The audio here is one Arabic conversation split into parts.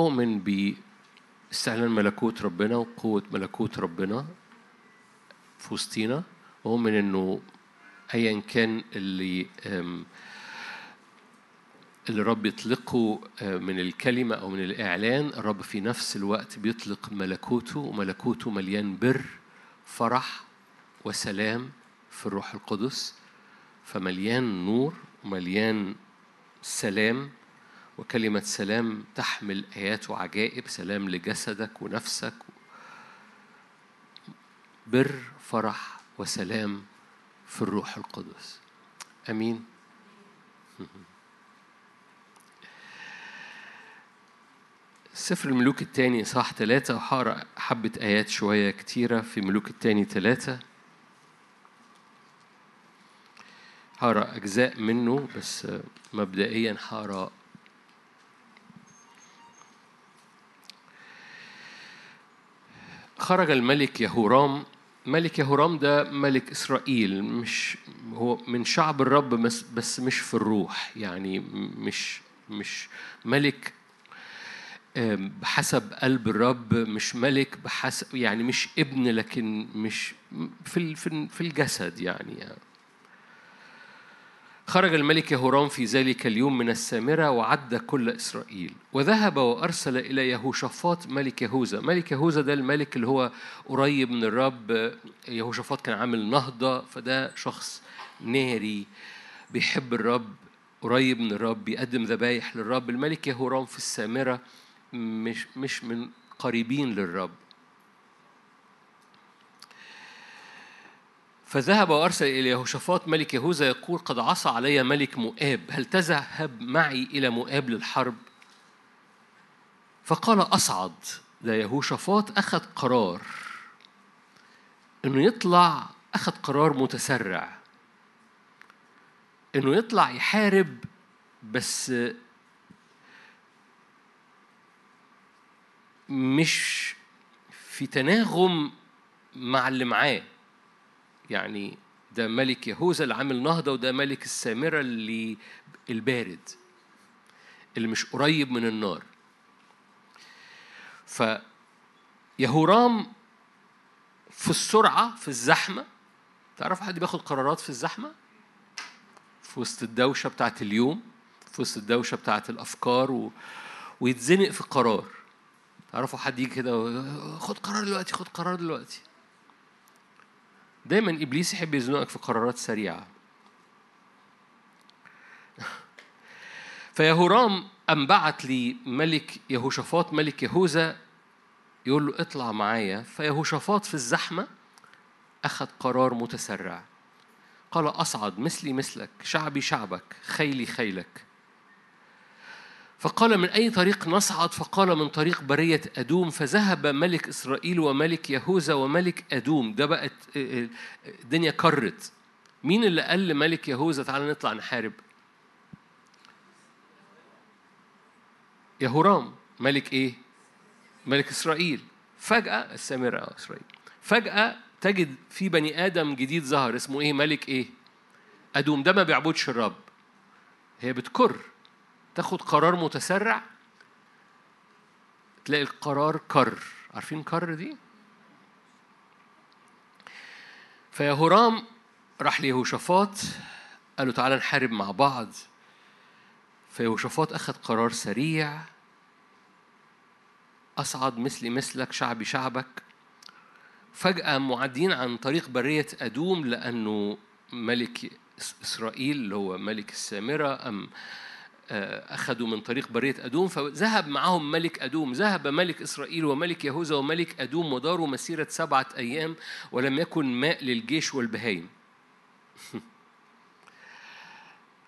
أؤمن باستعلان ملكوت ربنا وقوة ملكوت ربنا في وسطينا أؤمن إنه أيا كان اللي اللي الرب يطلقه آه، من الكلمة أو من الإعلان الرب في نفس الوقت بيطلق ملكوته وملكوته مليان بر فرح وسلام في الروح القدس فمليان نور ومليان سلام وكلمة سلام تحمل آيات وعجائب سلام لجسدك ونفسك. بر فرح وسلام في الروح القدس. آمين. سفر الملوك الثاني صح ثلاثة وحارة حبة آيات شوية كتيرة في ملوك الثاني ثلاثة هقرا أجزاء منه بس مبدئيا هقرا خرج الملك يهورام. ملك يهورام ده ملك إسرائيل مش هو من شعب الرب بس, مش في الروح يعني مش مش ملك بحسب قلب الرب مش ملك بحسب يعني مش ابن لكن مش في في الجسد يعني, يعني. خرج الملك يهورام في ذلك اليوم من السامرة وعد كل إسرائيل. وذهب وأرسل إلى يهوشافاط ملك يهوذا ملك يهوذا ده الملك اللي هو قريب من الرب. يهوشافاط كان عامل نهضة فده شخص ناري بيحب الرب قريب من الرب بيقدم ذبايح للرب. الملك يهورام في السامرة مش مش من قريبين للرب. فذهب وأرسل إلى يهوشافاط ملك يهوذا يقول قد عصى علي ملك مؤاب هل تذهب معي إلى مؤاب للحرب؟ فقال أصعد ده يهوشافاط أخذ قرار إنه يطلع أخذ قرار متسرع إنه يطلع يحارب بس مش في تناغم مع اللي معاه. يعني ده ملك يهوذا اللي عامل نهضة وده ملك السامرة اللي البارد اللي مش قريب من النار. فيهورام في السرعة في الزحمة تعرف حد بياخد قرارات في الزحمة؟ في وسط الدوشة بتاعت اليوم في وسط الدوشة بتاعت الأفكار و... ويتزنق في قرار. تعرفوا حد يجي كده خد قرار دلوقتي خد قرار دلوقتي. دايما إبليس يحب يزنقك في قرارات سريعة. فيهورام أم بعت لي ملك يهوشافاط ملك يهوذا يقول له اطلع معايا. فيهوشافاط في الزحمة أخذ قرار متسرع. قال أصعد مثلي مثلك شعبي شعبك خيلي خيلك. فقال من أي طريق نصعد؟ فقال من طريق برية أدوم فذهب ملك إسرائيل وملك يهوذا وملك أدوم. ده بقت الدنيا كرت. مين اللي قال لملك يهوذا تعالى نطلع نحارب؟ يهورام. ملك إيه؟ ملك إسرائيل. فجأة السامرة آه إسرائيل. فجأة تجد في بني آدم جديد ظهر اسمه إيه؟ ملك إيه؟ أدوم. ده ما بيعبدش الرب. هي بتكر. تاخد قرار متسرع تلاقي القرار كر. عارفين كر دي؟ فيهورام راح ليهوشافاط قال له تعالى نحارب مع بعض. فيهوشافاط أخذ قرار سريع أصعد مثلي مثلك شعبي شعبك. فجأة معدين عن طريق برية أدوم لأنه ملك إسرائيل اللي هو ملك السامرة أم أخذوا من طريق برية أدوم فذهب معهم ملك أدوم. ذهب ملك إسرائيل وملك يهوذا وملك أدوم وداروا مسيرة سبعة أيام ولم يكن ماء للجيش والبهايم.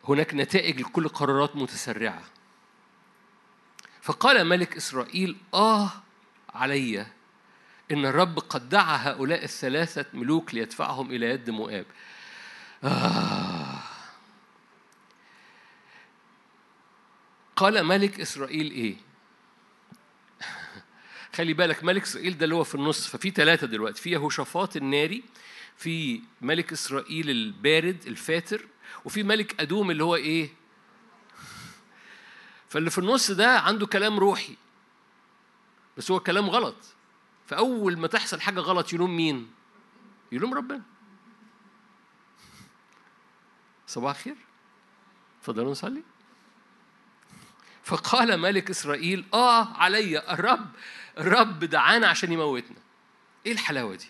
هناك نتائج لكل قرارات متسرعة. فقال ملك إسرائيل آه علي إن الرب قد دعا هؤلاء الثلاثة ملوك ليدفعهم إلى يد مؤاب. آه. قال ملك إسرائيل إيه؟ خلي بالك ملك إسرائيل ده اللي هو في النص ففي ثلاثة دلوقتي. في يهوشافاط الناري في ملك إسرائيل البارد الفاتر وفي ملك أدوم اللي هو إيه؟ فاللي في النص ده عنده كلام روحي بس هو كلام غلط. فأول ما تحصل حاجة غلط يلوم مين؟ يلوم ربنا. صباح الخير. تفضلوا نصلي. فقال ملك إسرائيل آه علي الرب الرب دعانا عشان يموتنا. إيه الحلاوة دي؟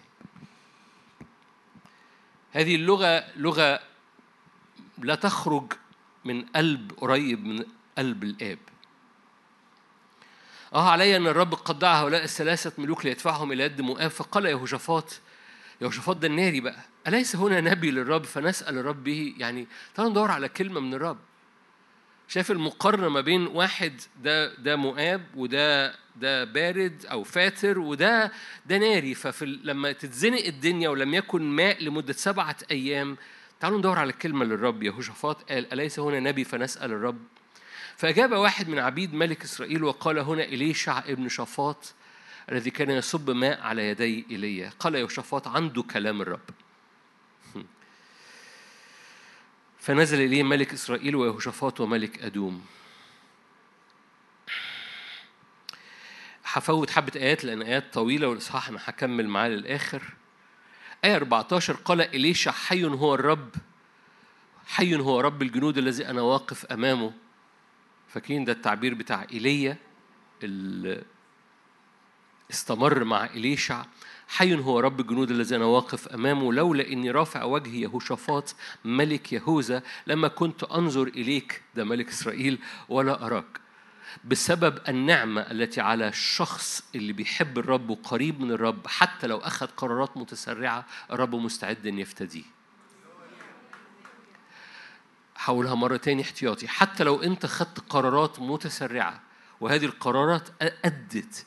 هذه اللغة لغة لا تخرج من قلب قريب من قلب الآب. آه علي أن الرب قد دعا هؤلاء الثلاثة ملوك ليدفعهم إلى يد مؤاب فقال يهوشافاط يهوشافاط ده الناري بقى أليس هنا نبي للرب؟ فنسأل الرب به يعني تعالوا ندور على كلمة من الرب. شايف المقارنة ما بين واحد ده ده مؤاب وده ده بارد أو فاتر وده ده ناري. ففي لما تتزنق الدنيا ولم يكن ماء لمدة سبعة أيام تعالوا ندور على الكلمة للرب. يهوشافاط قال أليس هنا نبي فنسأل الرب؟ فأجاب واحد من عبيد ملك إسرائيل وقال هنا إليشع ابن شفاط الذي كان يصب ماء على يدي إيليا. قال يهوشافاط عنده كلام الرب. فنزل إليه ملك إسرائيل ويهوشافاط وملك أدوم. هفوت حبة آيات لأن آيات طويلة والإصحاح أنا هكمل معاه للآخر. آية 14 قال إليشع حي هو الرب. حي هو رب الجنود الذي أنا واقف أمامه. فاكرين ده التعبير بتاع إيليا اللي استمر مع إليشع. حي هو رب الجنود الذي أنا واقف أمامه لولا إني رافع وجهي يهوشافاط ملك يهوذا لما كنت أنظر إليك ده ملك إسرائيل ولا أراك. بسبب النعمة التي على الشخص اللي بيحب الرب وقريب من الرب حتى لو أخذ قرارات متسرعة الرب مستعد أن يفتديه. حولها مرة تاني احتياطي. حتى لو أنت خدت قرارات متسرعة وهذه القرارات أدت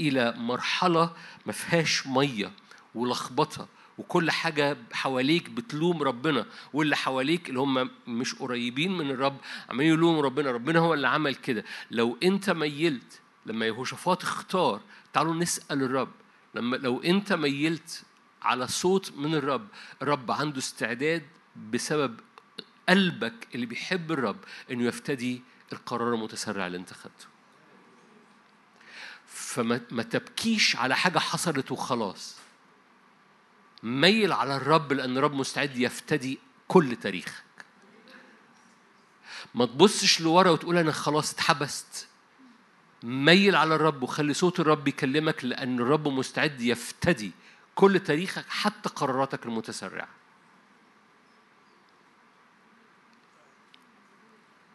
إلى مرحلة ما فيهاش مية ولخبطة وكل حاجة حواليك بتلوم ربنا واللي حواليك اللي هم مش قريبين من الرب عمالين يلوموا ربنا ربنا هو اللي عمل كده. لو أنت ميلت لما يهوشافاط اختار تعالوا نسأل الرب. لما لو أنت ميلت على صوت من الرب الرب عنده استعداد بسبب قلبك اللي بيحب الرب إنه يفتدي القرار المتسرع اللي أنت خدته. فما تبكيش على حاجة حصلت وخلاص. ميل على الرب لأن الرب مستعد يفتدي كل تاريخك. ما تبصش لورا وتقول أنا خلاص اتحبست. ميل على الرب وخلي صوت الرب يكلمك لأن الرب مستعد يفتدي كل تاريخك حتى قراراتك المتسرعة.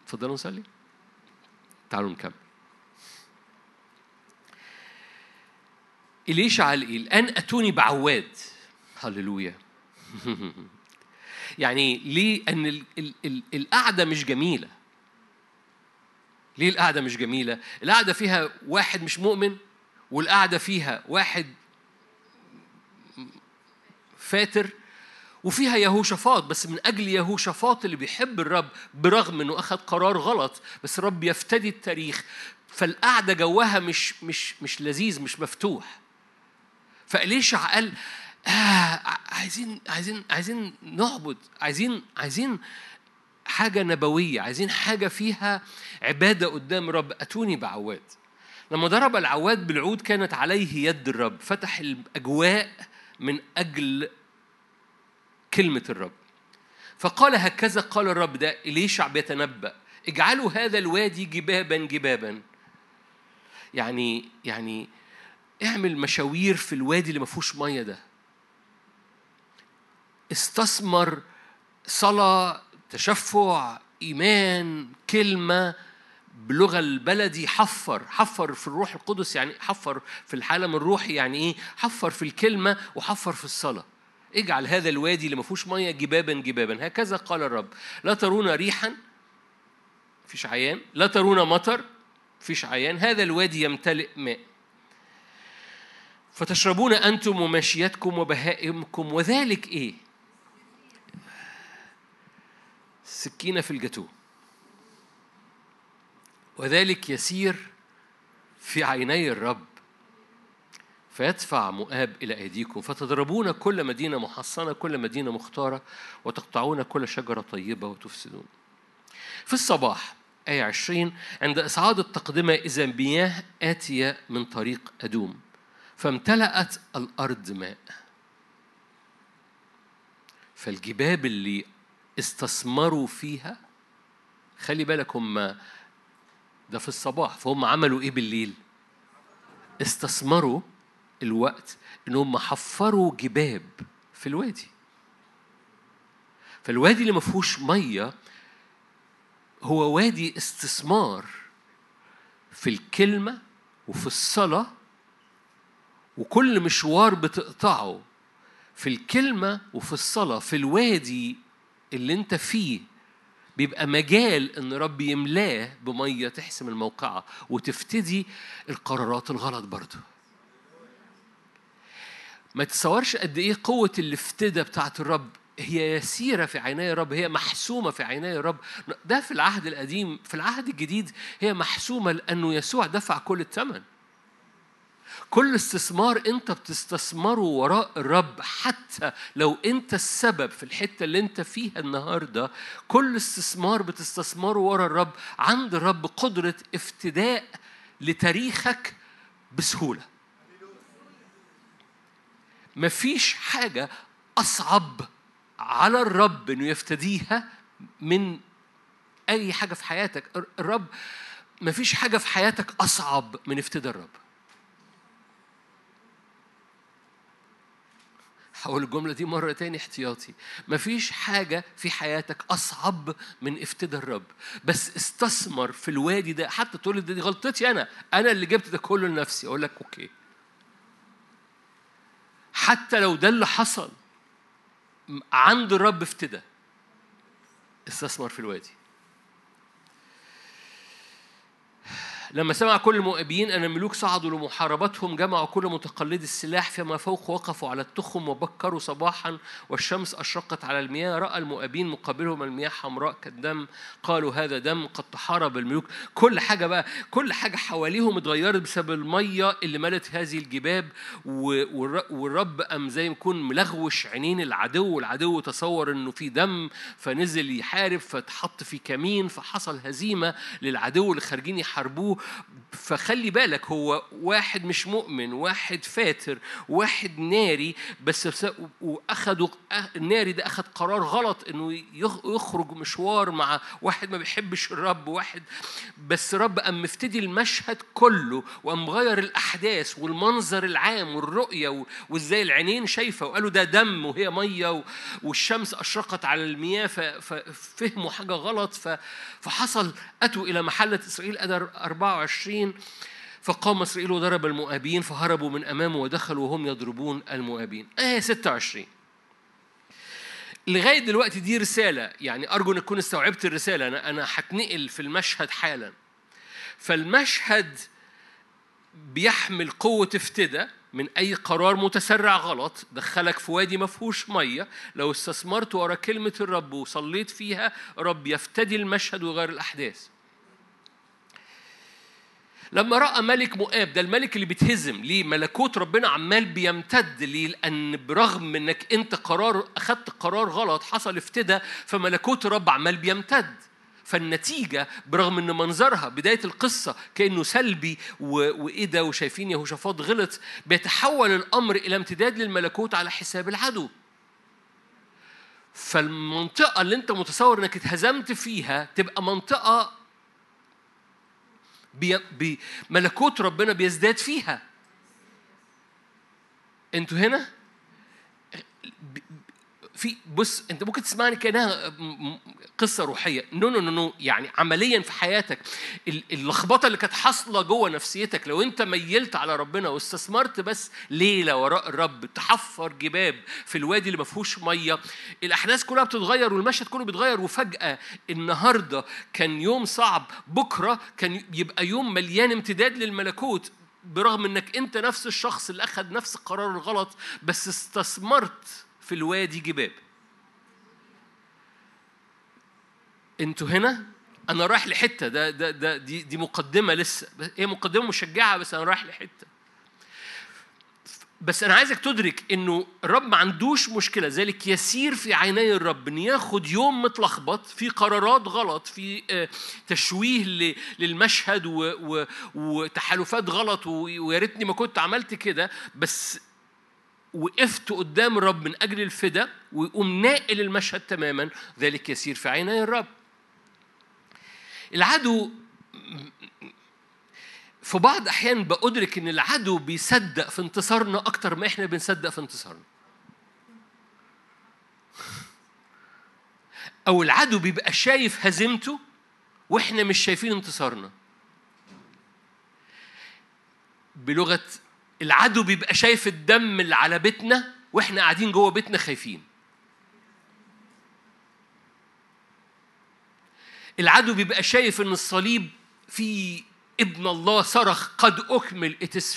تفضلوا نصلي. تعالوا نكمل. إليشع؟ الآن أتوني بعواد. هللويا. يعني ليه؟ أن ال ال ال القعدة مش جميلة. ليه القعدة مش جميلة؟ القعدة فيها واحد مش مؤمن والقعدة فيها واحد فاتر وفيها يهوشافاط. بس من أجل يهوشافاط اللي بيحب الرب برغم إنه أخذ قرار غلط بس الرب يفتدي التاريخ. فالقعدة جوها مش مش مش لذيذ مش مفتوح. فإليشع قال آه عايزين عايزين عايزين نعبد عايزين عايزين حاجة نبوية عايزين حاجة فيها عبادة قدام الرب أتوني بعواد. لما ضرب العواد بالعود كانت عليه يد الرب فتح الأجواء من أجل كلمة الرب. فقال هكذا قال الرب ده إليشع بيتنبأ اجعلوا هذا الوادي جبابا جبابا. يعني يعني اعمل مشاوير في الوادي اللي ما فيهوش مية ده. استثمر صلاة تشفع إيمان كلمة بلغة البلدي حفر حفر في الروح القدس يعني حفر في العالم الروحي يعني إيه؟ حفر في الكلمة وحفر في الصلاة. اجعل هذا الوادي اللي ما فيهوش مية جبابا جبابا. هكذا قال الرب. لا ترون ريحا فيش عيان. لا ترون مطر فيش عيان. هذا الوادي يمتلئ ماء. فتشربون أنتم وماشيتكم وبهائمكم وذلك إيه؟ سكينة في الجاتو. وذلك يسير في عيني الرب. فيدفع مؤاب إلى أيديكم فتضربون كل مدينة محصنة كل مدينة مختارة وتقطعون كل شجرة طيبة وتفسدون. في الصباح آية 20 عند إصعاد التقدمة إذا مياه آتية من طريق أدوم. فامتلأت الأرض ماء. فالجباب اللي استثمروا فيها خلي بالك هم ده في الصباح فهم عملوا إيه بالليل؟ استثمروا الوقت انهم حفروا جباب في الوادي. فالوادي اللي ما فيهوش مية هو وادي استثمار في الكلمة وفي الصلاة وكل مشوار بتقطعه في الكلمة وفي الصلاة في الوادي اللي انت فيه بيبقى مجال إن رب يملاه بمية تحسم الموقعة وتفتدي القرارات الغلط برضه. ما تصورش قد إيه قوة الافتداء بتاعت الرب. هي يسيرة في عيني الرب هي محسومة في عيني الرب ده في العهد القديم في العهد الجديد هي محسومة لأنه يسوع دفع كل الثمن. كل استثمار انت بتستثمره وراء الرب حتى لو انت السبب في الحتة اللي انت فيها النهارده كل استثمار بتستثمره وراء الرب عند الرب قدرة افتداء لتاريخك بسهولة. مفيش حاجة أصعب على الرب إنه يفتديها من أي حاجة في حياتك. الرب مفيش حاجة في حياتك أصعب من افتداء الرب. هقول الجملة دي مرة تاني احتياطي. مفيش حاجة في حياتك أصعب من افتداء الرب. بس استثمر في الوادي ده. حتى تقول دي غلطتي أنا. أنا اللي جبت ده كله لنفسي. أقول لك أوكي. حتى لو ده اللي حصل عند الرب افتدى استثمر في الوادي. لما سمع كل المؤابين أن الملوك صعدوا لمحاربتهم جمعوا كل متقلدي السلاح فيما فوق وقفوا على التخم وبكروا صباحا والشمس أشرقت على المياه. رأى المؤابين مقابلهم المياه حمراء كالدم. قالوا هذا دم قد تحارب الملوك. كل حاجة بقى كل حاجة حواليهم اتغيرت بسبب المية اللي ملت هذه الجباب. والرب قام زي ما يكون ملغوش عينين العدو العدو تصور إنه في دم فنزل يحارب فتحط في كمين فحصل هزيمة للعدو اللي خارجين يحاربوه. فخلي بالك هو واحد مش مؤمن واحد فاتر واحد ناري بس وأخدوا الناري ده أخد قرار غلط إنه يخرج مشوار مع واحد ما بيحبش الرب واحد بس رب قام مفتدي المشهد كله وقام غير الأحداث والمنظر العام والرؤية وإزاي العينين شايفة وقالوا ده دم وهي مية والشمس أشرقت على المياه ففهموا حاجة غلط فحصل أتوا إلى محلة إسرائيل أدر 24 فقام إسرائيل وضرب المؤابين فهربوا من أمامه ودخلوا وهم يضربون المؤابين. آية 26 لغاية دلوقتي دي رسالة يعني أرجو أن تكون استوعبت الرسالة أنا أنا هتنقل في المشهد حالا. فالمشهد بيحمل قوة افتداء من أي قرار متسرع غلط دخلك في وادي ما فيهوش مية لو استثمرت ورا كلمة الرب وصليت فيها رب يفتدي المشهد ويغير الأحداث. لما رأى ملك مؤاب ده الملك اللي بيتهزم ليه ملكوت ربنا عمال بيمتد ليه لأن برغم إنك أنت قرار اخذت قرار غلط حصل افتداء فملكوت الرب عمال بيمتد فالنتيجة برغم إن منظرها بداية القصة كأنه سلبي وإيه ده وشايفين يهوشافاط غلط بيتحول الأمر إلى امتداد للملكوت على حساب العدو. فالمنطقة اللي أنت متصور إنك اتهزمت فيها تبقى منطقة بملكوت ربنا بيزداد فيها. أنتوا هنا؟ في بص انت ممكن تسمعني كأنها قصة روحية. no no no no يعني عمليا في حياتك. اللخبطة اللي كانت حاصلة جوه نفسيتك لو انت ميلت على ربنا واستثمرت بس ليلة وراء الرب تحفر جباب في الوادي اللي ما فيهوش مية الأحداث كلها بتتغير والمشهد كله بيتغير وفجأة النهارده كان يوم صعب بكرة كان يبقى يوم مليان امتداد للملكوت برغم انك انت نفس الشخص اللي أخذ نفس القرار الغلط بس استثمرت في الوادي جباب. أنتوا هنا؟ أنا رايح لحتة. ده ده ده دي, دي مقدمة لسه. هي مقدمة مشجعة بس أنا رايح لحتة. بس أنا عايزك تدرك انه الرب ما عندوش مشكلة. ذلك يسير في عيني الرب. إن ياخد يوم متلخبط في قرارات غلط في آه، تشويه للمشهد وتحالفات غلط ويا ريتني ما كنت عملت كده. بس وقفت قدام الرب من أجل الفدا ويقوم ناقل المشهد تماما ذلك يسير في عيني الرب العدو في بعض أحيان بأدرك إن العدو بيصدق في انتصارنا أكتر ما إحنا بنصدق في انتصارنا. أو العدو بيبقى شايف هزيمته وإحنا مش شايفين انتصارنا. بلغة العدو بيبقى شايف الدم اللي على بيتنا وإحنا قاعدين جوه بيتنا خايفين. العدو بيبقى شايف إن الصليب فيه ابن الله صرخ قد أكمل إذ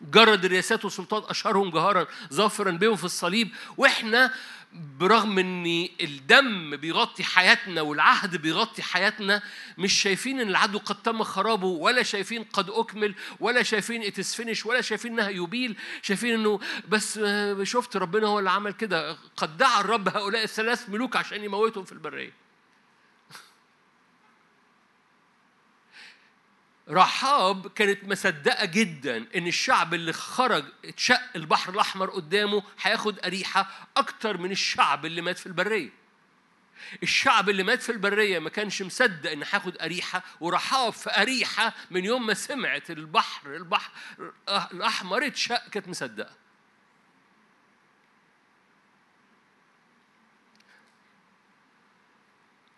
جرد الرياسات والسلطات أشهرهم جهارا ظافرا بهم في الصليب وإحنا برغم إن الدم بيغطي حياتنا والعهد بيغطي حياتنا مش شايفين إن العدو قد تم خرابه ولا شايفين قد أكمل ولا شايفين it's finished ولا شايفين إنها يبيل شايفين إنه بس شفت ربنا هو اللي عمل كده. قد دعا الرب هؤلاء الثلاث ملوك عشان يموتهم في البرية. رحاب كانت مصدقة جدا إن الشعب اللي خرج اتشق البحر الأحمر قدامه هياخد أريحة أكتر من الشعب اللي مات في البرية. الشعب اللي مات في البرية ما كانش مصدق إن هاخد أريحة ورحاب في أريحة من يوم ما سمعت البحر البحر الأحمر اتشق كانت مصدقة.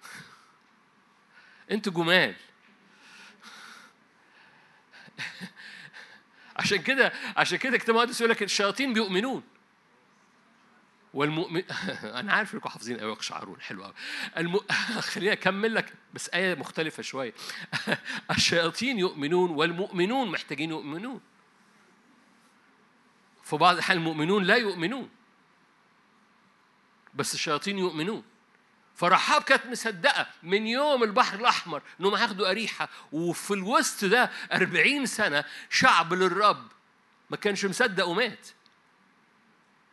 أنتوا جمال عشان كده عشان كده كتاب المقدس يقول لك الشياطين بيؤمنون. والمؤمن أنا عارف إنكم حافظين قوي يقشعرون حلو قوي الم... خليني أكمل لك بس آية مختلفة شوية. الشياطين يؤمنون والمؤمنون محتاجين يؤمنون. في بعض الأحيان المؤمنون لا يؤمنون بس الشياطين يؤمنون. فرحاب كانت مصدقة من يوم البحر الأحمر إنهم هياخدوا أريحة. وفي الوسط ده أربعين سنة شعب للرب ما كانش مصدق ومات.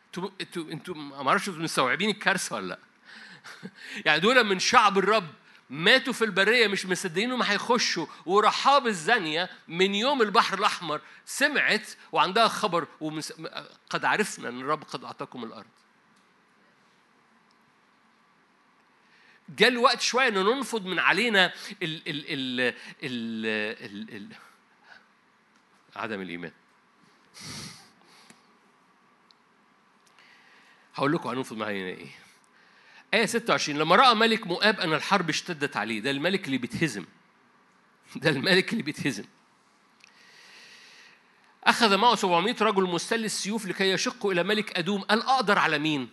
أنتوا أنتوا أنتوا ما أعرفش أنتوا مستوعبين الكارثة ولا لأ. يعني دول من شعب الرب ماتوا في البرية مش مصدقين إنهم هيخشوا. ورحاب الزانية من يوم البحر الأحمر سمعت وعندها خبر ومس... قد عرفنا أن الرب قد أعطاكم الأرض. جاء الوقت شوية ان ننفض من علينا ال ال ال ال ال ال عدم الإيمان. هقول لكم هننفض من علينا إيه. آية 26 لما رأى ملك مؤاب أن الحرب اشتدت عليه ده الملك اللي بيتهزم. ده الملك اللي بيتهزم. أخذ معه 700 رجل مستل السيوف لكي يشقوا إلى ملك أدوم قال أقدر على مين؟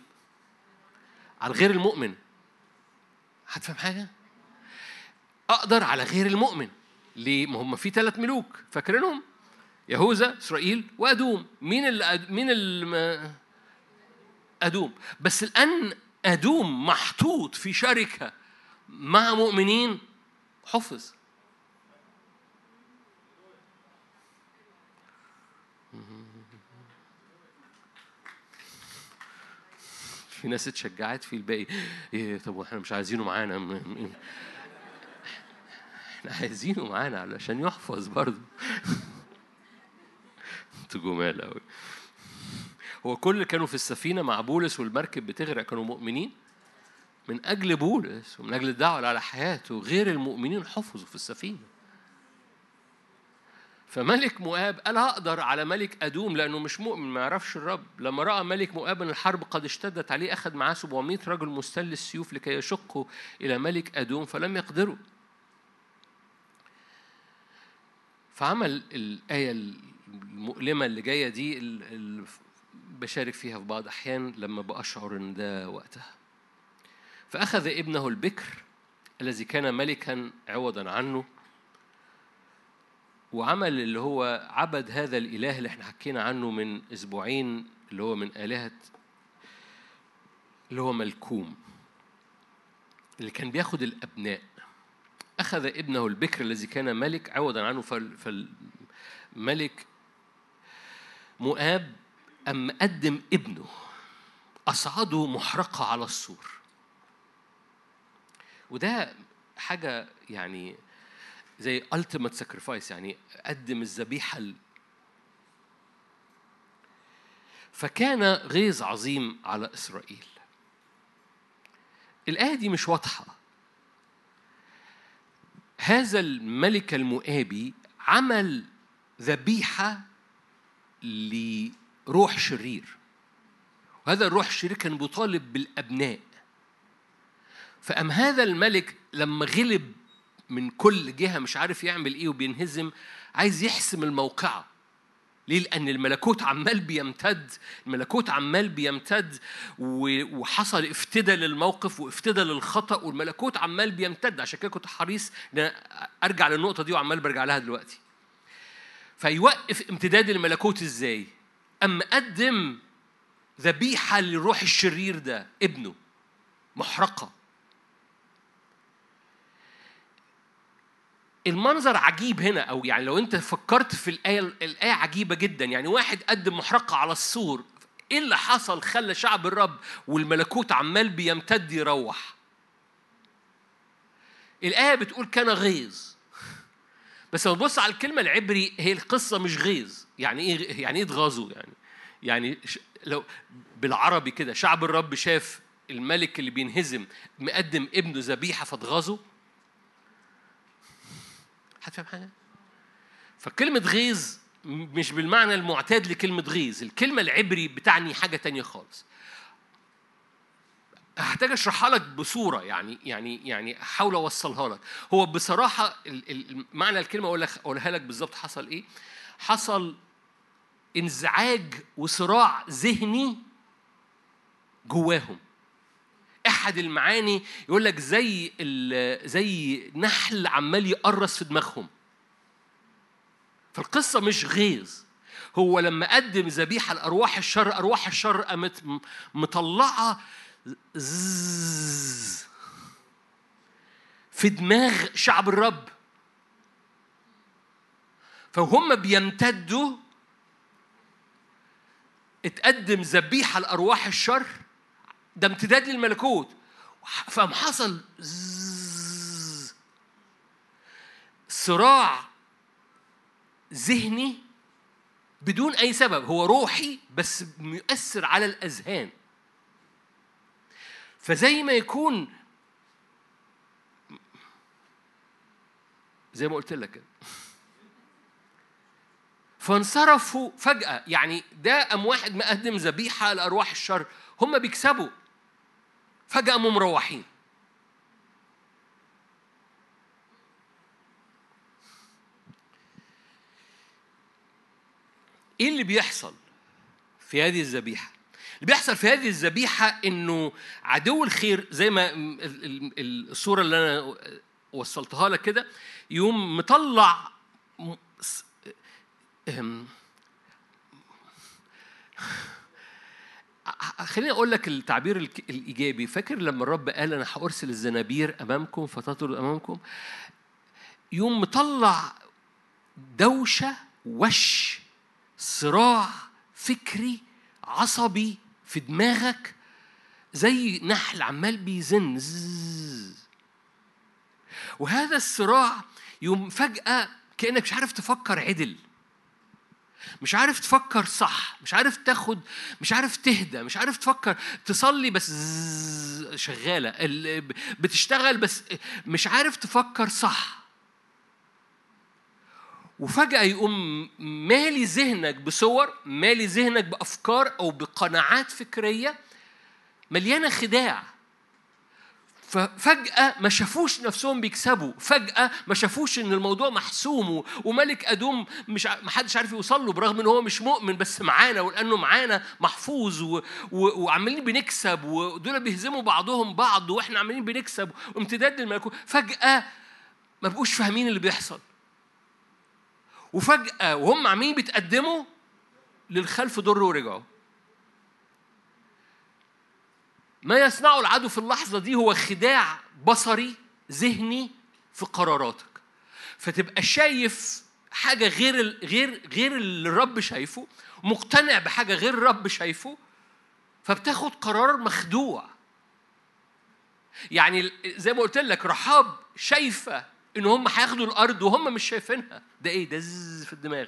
على غير المؤمن. هتفهم حاجة؟ أقدر على غير المؤمن ليه؟ ما هم في ثلاث ملوك فاكرينهم؟ يهوذا إسرائيل وأدوم مين اللي مين اللي أدوم بس الآن أدوم محطوط في شركة مع مؤمنين حفظ في ناس اتشجعت في الباقي. إيه طب وإحنا مش عايزينه معانا إحنا عايزينه معانا علشان يحفظ برضه. أنتوا جمال قوي هو كل اللي كانوا في السفينة مع بولس والمركب بتغرق كانوا مؤمنين؟ من أجل بولس ومن أجل الدعوة على حياته غير المؤمنين حفظوا في السفينة. فملك مؤاب قال هقدر على ملك أدوم لأنه مش مؤمن ما يعرفش الرب. لما رأى ملك مؤاب أن الحرب قد اشتدت عليه أخذ معاه 700 رجل مستل السيوف لكي يشقوا إلى ملك أدوم فلم يقدروا. فعمل الآية المؤلمة اللي جاية دي اللي بشارك فيها في بعض أحيان لما بأشعر إن ده وقتها. فأخذ ابنه البكر الذي كان ملكا عوضا عنه وعمل اللي هو عبد هذا الإله اللي إحنا حكينا عنه من أسبوعين اللي هو من آلهة اللي هو ملكوم اللي كان بياخد الأبناء. أخذ ابنه البكر الذي كان ملك عوضا عنه فالملك مؤاب أم قدم ابنه. أصعده محرقة على السور. وده حاجة يعني زي ultimate sacrifice يعني قدم الذبيحة ال... فكان غيظ عظيم على إسرائيل. الآية دي مش واضحة. هذا الملك المؤابي عمل ذبيحة لروح شرير. وهذا الروح الشرير كان بيطالب بالأبناء. فأم هذا الملك لما غلب من كل جهة مش عارف يعمل إيه وبينهزم عايز يحسم الموقعة ليه؟ لأن الملكوت عمال بيمتد، الملكوت عمال بيمتد وحصل افتدى للموقف وافتدى للخطأ والملكوت عمال بيمتد، عشان كده كنت حريص إن أرجع للنقطة دي وعمال برجع لها دلوقتي. فيوقف امتداد الملكوت إزاي؟ أما قدم ذبيحة للروح الشرير ده ابنه محرقة المنظر عجيب هنا أو يعني لو أنت فكرت في الآية الآية عجيبة جدا. يعني واحد قدم محرقة على السور. إيه اللي حصل؟ خلى شعب الرب والملكوت عمال بيمتد يروح. الآية بتقول كان غيظ. بس لو تبص على الكلمة العبري هي القصة مش غيظ. يعني إيه يعني إيه اتغاظوا؟ يعني يعني لو بالعربي كده شعب الرب شاف الملك اللي بينهزم مقدم ابنه ذبيحة فاتغاظوا؟ حد فاهم حاجة؟ فكلمة غيظ مش بالمعنى المعتاد لكلمة غيظ الكلمة العبري بتعني حاجة تانية خالص. هحتاج أشرحها لك بصورة يعني يعني يعني أحاول أوصلها لك. هو بصراحة معنى الكلمة أقول لك أقولها لك بالظبط حصل إيه؟ حصل إنزعاج وصراع ذهني جواهم. أحد المعاني يقول لك زي زي نحل عمال يقرص في دماغهم. فالقصة مش غيظ. هو لما قدم ذبيحة لأرواح الشر أرواح الشر قامت مطلعة في دماغ شعب الرب. فهم بيمتدوا اتقدم ذبيحة لأرواح الشر ده امتداد للملكوت. فقام حصل صراع ذهني بدون أي سبب. هو روحي بس مؤثر على الأذهان. فزي ما يكون زي ما قلت لك فانصرفوا فجأة. يعني ده قام واحد مقدم ذبيحة لأرواح الشر. هم بيكسبوا. فجأة قاموا مروحين. إيه اللي بيحصل في هذه الذبيحة؟ اللي بيحصل في هذه الذبيحة إنه عدو الخير زي ما الصورة اللي أنا وصلتها لك كده يقوم مطلع خليني أقول لك التعبير الإيجابي. فاكر لما الرب قال أنا هأرسل الزنابير أمامكم فتطرد أمامكم؟ يوم مطلع دوشة وش صراع فكري عصبي في دماغك زي نحل عمال بيزن. وهذا الصراع يوم فجأة كأنك مش عارف تفكر عدل. مش عارف تفكر صح مش عارف تاخد مش عارف تهدى مش عارف تفكر تصلي بس شغالة بتشتغل بس مش عارف تفكر صح. وفجأة يقوم مالي ذهنك بصور مالي ذهنك بأفكار أو بقناعات فكرية مليانة خداع. ففجأة ما شافوش نفسهم بيكسبوا، فجأة ما شافوش إن الموضوع محسوم وملك أدوم مش ما حدش عارف يوصل له برغم إن هو مش مؤمن بس معانا ولأنه معانا محفوظ و... و... وعمالين بنكسب ودول بيهزموا بعضهم بعض وإحنا عمالين بنكسب وامتداد للملكوت، فجأة ما بقوش فاهمين اللي بيحصل. وفجأة وهم عمالين بيتقدموا للخلف ضر ورجعوا. ما يصنعه العدو في اللحظة دي هو خداع بصري ذهني في قراراتك. فتبقى شايف حاجة غير غير غير اللي الرب شايفه مقتنع بحاجة غير الرب شايفه فبتاخد قرار مخدوع. يعني زي ما قلت لك رحاب شايفة إن هم هياخدوا الأرض وهم مش شايفينها. ده إيه؟ ده في الدماغ.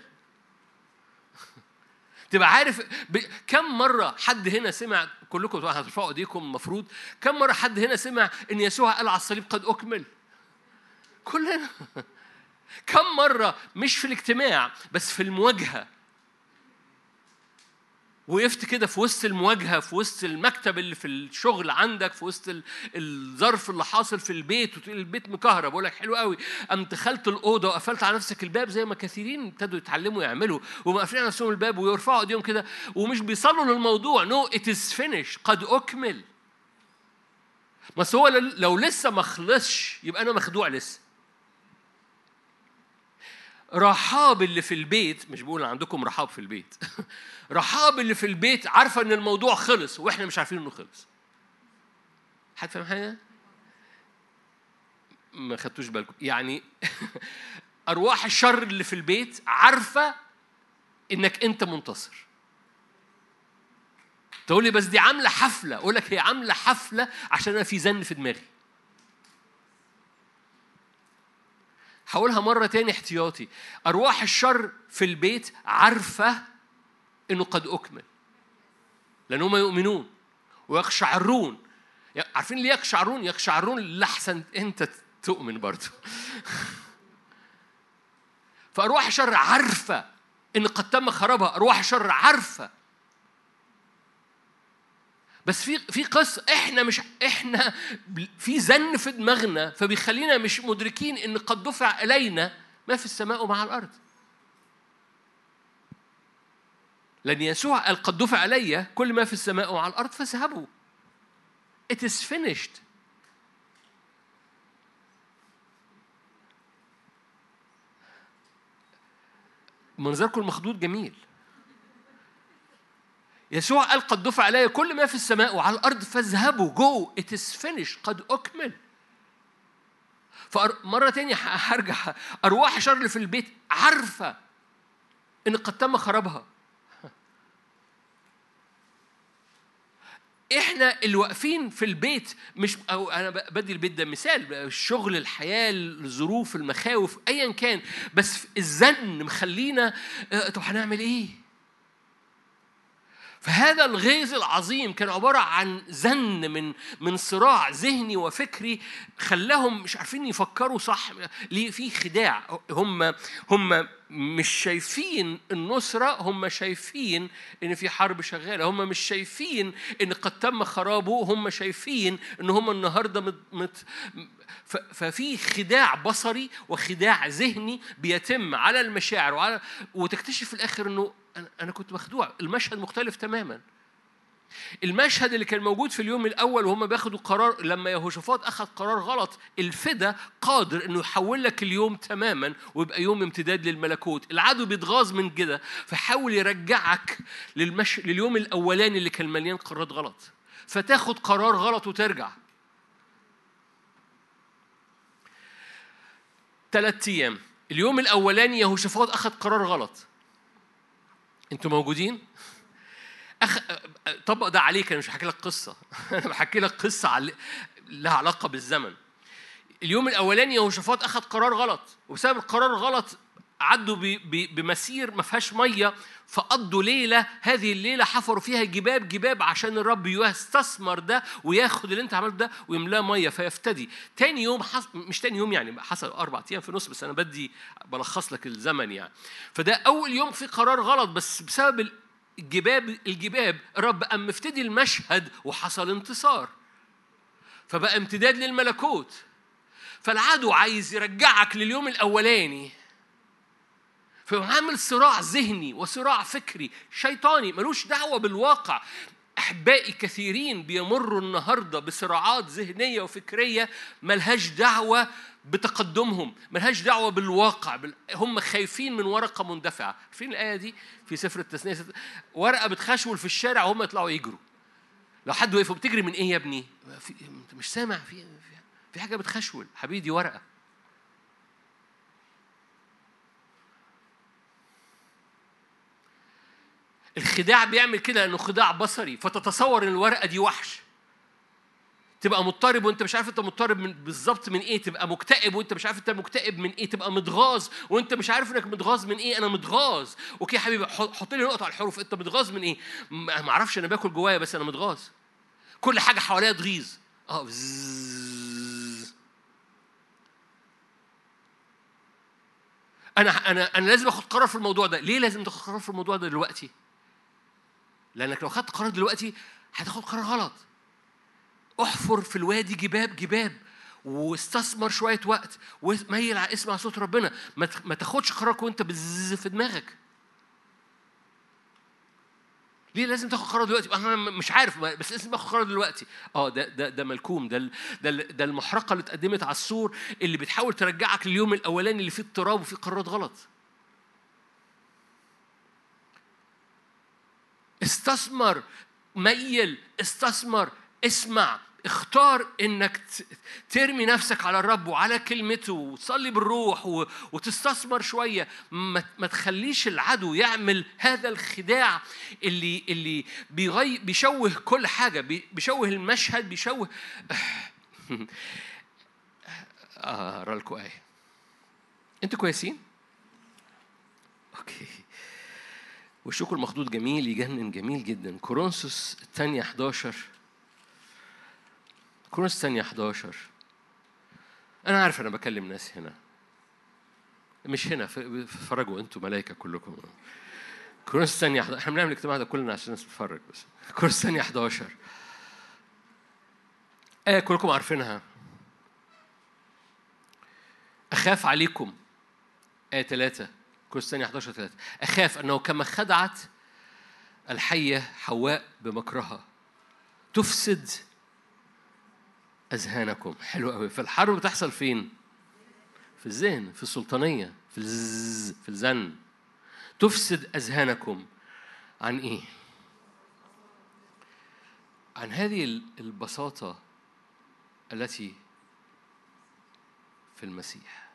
تبقى عارف ب... كم مرة حد هنا سمع كلكم هترفعوا ايديكم المفروض كم مرة حد هنا سمع ان يسوع قال على الصليب قد أكمل؟ كلنا. كم مرة مش في الاجتماع بس في المواجهة. وقفت كده في وسط المواجهة في وسط المكتب اللي في الشغل عندك في وسط الظرف اللي حاصل في البيت البيت مكهرب. بقول لك حلو قوي. قام دخلت الأوضة وقفلت على نفسك الباب زي ما كثيرين ابتدوا يتعلموا يعملوا ومقفلين على نفسهم الباب ويرفعوا إيديهم كده ومش بيصلوا للموضوع. no it is finished قد أكمل. بس هو لو لسه ما خلصش يبقى أنا مخدوع لسه. رحاب اللي في البيت مش بقول عندكم رحاب في البيت. رحاب اللي في البيت عارفة إن الموضوع خلص وإحنا مش عارفين إنه خلص. حد فاهم حاجة؟ ما خدتوش بالكم. يعني أرواح الشر اللي في البيت عارفة إنك أنت منتصر. تقول لي بس دي عاملة حفلة أقول لك هي عاملة حفلة عشان أنا في زن في دماغي. هقولها مرة تاني احتياطي. أرواح الشر في البيت عارفة إنه قد أكمل. لأن هم يؤمنون ويقشعرون. عارفين ليه يقشعرون؟ يقشعرون لحسن أنت تؤمن برضه. فأرواح الشر عارفة إن قد تم خرابها أرواح الشر عارفة. بس في في قصه إحنا مش إحنا في زن في دماغنا فبيخلينا مش مدركين إن قد دفع إلينا ما في السماء ومع الأرض. لأن يسوع قال قد دفع علي كل ما في السماء وعلى الأرض فاذهبوا. It is finished. منظركم المخدود جميل. يسوع قال قد دفع علي كل ما في السماء وعلى الأرض فاذهبوا. جو it is finished. قد أكمل. فمرة تانية هرجع. أرواح الشر اللي في البيت عارفة إن قد تم خرابها. إحنا اللي واقفين في البيت مش أو أنا بدي البيت ده مثال الشغل الحياة الظروف المخاوف ايا كان بس الزن مخلينا آه، طب هنعمل إيه؟ فهذا الغيظ العظيم كان عبارة عن زن من من صراع ذهني وفكري خلاهم مش عارفين يفكروا صح. ليه؟ في خداع. هم هم مش شايفين النصرة هم شايفين إن في حرب شغالة. هم مش شايفين إن قد تم خرابه. هم شايفين إن هم النهاردة مت ففي خداع بصري وخداع ذهني بيتم على المشاعر. وعلى وتكتشف في الآخر إنه أنا كنت مخدوع. المشهد مختلف تماما. المشهد اللي كان موجود في اليوم الأول وهم بياخدوا قرار لما يهوشافاط أخذ قرار غلط الفدا قادر إنه يحول لك اليوم تماما ويبقى يوم امتداد للملكوت. العدو بيتغاظ من كده فحاول يرجعك للمش... لليوم الأولاني اللي كان مليان قرارات غلط. فتاخد قرار غلط وترجع. ثلاث أيام. اليوم الأولاني يهوشافاط أخذ قرار غلط. أنتوا موجودين؟ أخ... طبق ده عليك أنا مش بحكي لك قصة. أنا بحكي لك قصة عل... لها علاقة بالزمن. اليوم الأولاني يهوشافاط أخذ قرار غلط. وبسبب القرار غلط عدوا بمسير ما فيهاش مية فقضوا ليلة هذه الليلة حفروا فيها جباب جباب عشان الرب يستثمر ده وياخد اللي انت عملته ده ويملاه مية فيفتدي. تاني يوم حص... مش تاني يوم يعني حصل أربع أيام في النص بس أنا بدي بلخص لك الزمن يعني. فده أول يوم في قرار غلط بس بسبب الجباب الجباب الرب قام مفتدي المشهد وحصل انتصار. فبقى امتداد للملكوت. فالعدو عايز يرجعك لليوم الأولاني. فعامل صراع ذهني وصراع فكري شيطاني ملوش دعوة بالواقع. أحبائي كثيرين بيمروا النهاردة بصراعات ذهنية وفكرية ملهاش دعوة بتقدمهم ملهاش دعوة بالواقع هم خايفين من ورقة مندفعة. عارفين الآية دي؟ في سفر التثنية ورقة بتخشول في الشارع وهم يطلعوا يجروا. لو حد وقف بتجري من إيه يا ابني؟ مش سامع في في حاجة بتخشول. حبيبي دي ورقة. الخداع بيعمل كده لأنه خداع بصري فتتصور إن الورقة دي وحش. تبقى مضطرب وأنت مش عارف أنت مضطرب من بالظبط من إيه تبقى مكتئب وأنت مش عارف أنت مكتئب من إيه تبقى متغاظ وأنت مش عارف إنك متغاظ من إيه أنا متغاظ. أوكي يا حبيبي حط لي نقطة على الحروف أنت متغاظ من إيه؟ ما أعرفش أنا باكل جوايا بس أنا متغاظ. كل حاجة حواليا تغيظ. آه أنا أنا أنا لازم آخد قرار في الموضوع ده. ليه لازم تاخد قرار في الموضوع ده دلوقتي؟ لأنك لو خدت قرار دلوقتي هتاخد قرار غلط احفر في الوادي جباب جباب واستثمر شوية وقت وميل على اسمع صوت ربنا ما تاخدش قرارك وانت بز في دماغك ليه لازم تاخد قرار دلوقتي؟ أنا مش عارف بس لازم آخد قرار دلوقتي. آه ده ده ده ملكوم ده ده ده المحرقة اللي اتقدمت على السور اللي بتحاول ترجعك لليوم الأولاني اللي فيه اضطراب وفيه قرارات غلط. استثمر ميل استثمر اسمع اختار إنك ترمي نفسك على الرب وعلى كلمته وتصلي بالروح وتستثمر شوية. ما تخليش العدو يعمل هذا الخداع اللي اللي بيغي بيشوه كل حاجة بيشوه المشهد بيشوه آه، أقرأ لكم آية. أنتوا كويسين؟ أوكي. وشكر المخدود جميل يجنن جميل جدا. كورنثوس الثانية 11 كورنثوس الثانية 11 أنا عارف أنا بكلم ناس هنا. مش هنا فرجوا أنتوا ملائكة كلكم. كورنثوس الثانية 11 إحنا بنعمل الاجتماع ده كلنا عشان الناس تتفرج بس. كورنثوس الثانية 11 آية كلكم عارفينها. أخاف عليكم. آية 3 كورنثوس الثانية 11 3 أخاف أنه كما خدعت الحية حواء بمكرها. تفسد أذهانكم. حلو قوي فالحرب بتحصل فين؟ في الذهن في السلطانية في الزز في الزن. تفسد أذهانكم. عن إيه؟ عن هذه البساطة التي في المسيح.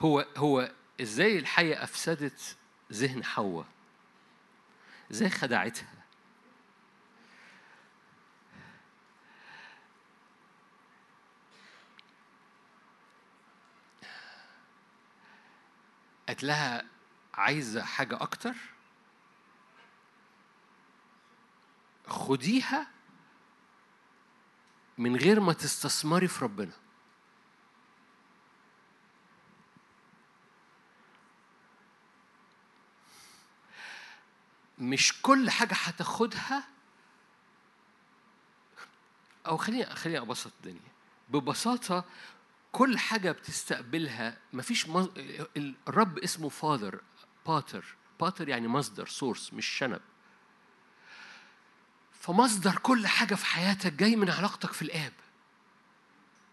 هو هو إزاي الحية أفسدت ذهن حواء؟ إزاي خدعتها؟ قالت لها عايزة حاجة أكتر؟ خديها من غير ما تستثمري في ربنا. مش كل حاجة هتاخدها. أو خليني خليني أبسط الدنيا. ببساطة كل حاجة بتستقبلها مفيش مز... الرب اسمه father pater. pater يعني مصدر source مش شنب. فمصدر كل حاجة في حياتك جاي من علاقتك في الآب.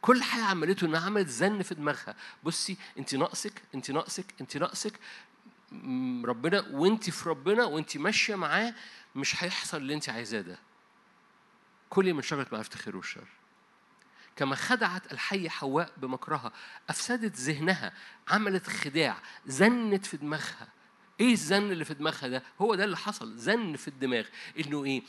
كل حاجة عملته إنها عملت زن في دماغها. بصي أنت ناقصك أنت ناقصك أنت ناقصك. ربنا وانت في ربنا وانت ماشية معاه مش هيحصل اللي انت عايزاه ده. كلي من شجره معرفه الخير والشر. كما خدعت الحية حواء بمكرها أفسدت ذهنها عملت خداع زنت في دماغها. إيه الزن اللي في دماغها ده؟ هو ده اللي حصل زن في الدماغ. إنه إيه؟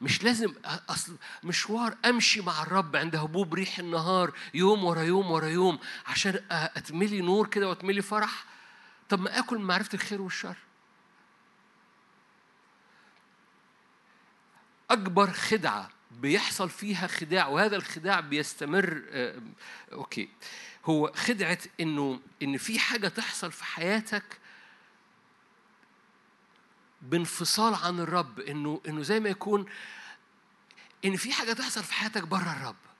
مش لازم أصل مشوار أمشي مع الرب عند هبوب ريح النهار يوم ورا يوم ورا يوم عشان أتملي نور كده وأتملي فرح. طب ما آكل من معرفة الخير والشر. أكبر خدعة بيحصل فيها خداع وهذا الخداع بيستمر آه، أوكي. هو خدعة إنه إن في حاجة تحصل في حياتك بانفصال عن الرب إنه إنه زي ما يكون إن في حاجة تحصل في حياتك بره الرب.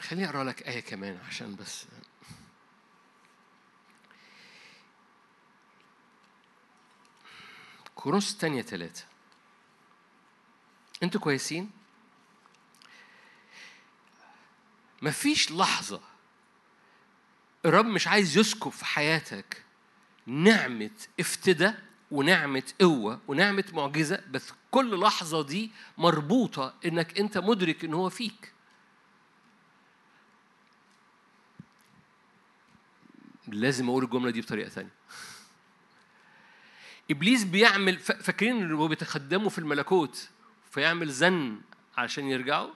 خليني أقرأ لك آية كمان عشان بس. كورنثوس الثانية ثلاثة. أنتوا كويسين؟ مفيش لحظة الرب مش عايز يسكب في حياتك نعمة افتداء ونعمة قوة ونعمة معجزة بس كل لحظة دي مربوطة إنك أنت مدرك إن هو فيك. لازم أقول الجملة دي بطريقة ثانية. إبليس بيعمل فاكرين ان هو بيتخدموا في الملكوت فيعمل زن عشان يرجعوا؟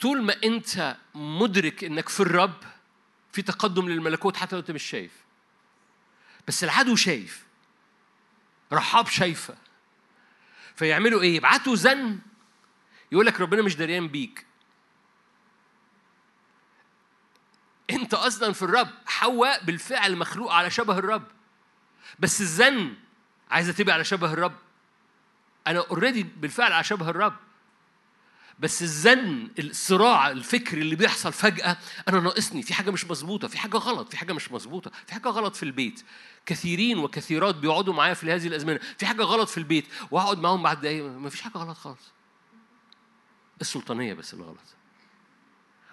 طول ما أنت مدرك إنك في الرب في تقدم للملكوت حتى لو أنت مش شايف. بس العدو شايف. رحاب شايفة. فيعملوا إيه؟ يبعتوا زن. يقول لك ربنا مش دريان بيك. انت أصلا في الرب. حواء بالفعل مخلوق على شبه الرب. بس الزن عايزه تبقى على شبه الرب. أنا اوريدي بالفعل على شبه الرب. بس الزن الصراع الفكري اللي بيحصل فجأة أنا ناقصني. في حاجة مش مظبوطة. في حاجة غلط. في حاجة مش مظبوطة. في حاجة غلط في البيت. كثيرين وكثيرات بيقعدوا معايا في هذه الأزمنة. في حاجة غلط في البيت. وأقعد معاهم بعد دقايق. ما فيش حاجة غلط خالص. السلطانية بس اللي غلط.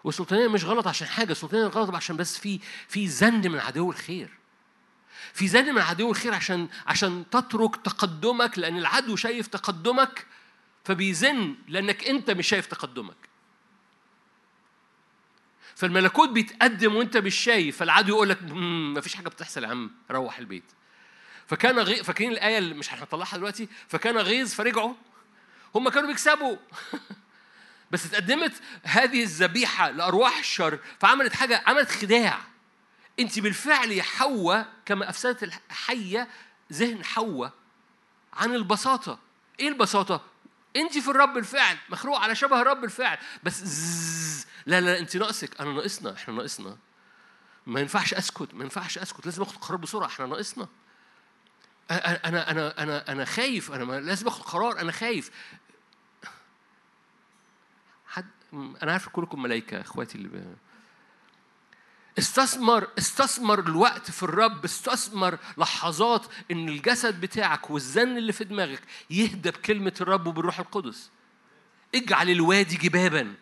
والسلطانية مش غلط عشان حاجة السلطانية غلط عشان بس في في زن من عدو الخير. في زن من عدو الخير عشان عشان تترك تقدمك لأن العدو شايف تقدمك فبيزن لأنك أنت مش شايف تقدمك. فالملكوت بيتقدم وأنت مش شايف فالعدو يقول لك ما فيش حاجة بتحصل يا عم روح البيت. فكان غي... فاكرين الآية اللي مش هنطلعها دلوقتي؟ فكان غيظ فرجعوا هم كانوا بيكسبوا. بس اتقدمت هذه الذبيحة لأرواح الشر فعملت حاجة عملت خداع. انت بالفعل يا حواء كما أفسدت الحية ذهن حواء عن البساطة. إيه البساطة؟ انت في الرب الفعل مخلوق على شبه الرب الفعل. بس زز لا لا انت ناقصك. أنا ناقصنا إحنا ناقصنا. ما ينفعش أسكت ما ينفعش أسكت. لازم أخد قرار بسرعة إحنا ناقصنا. أنا أنا أنا أنا خايف. أنا لازم أخد قرار أنا خايف. أنا عارف كلكم ملائكه إخواتي اللي ب... استثمر استثمر الوقت في الرب استثمر لحظات إن الجسد بتاعك والزن اللي في دماغك يهدى بكلمة الرب وبالروح القدس. اجعل الوادي جبابا.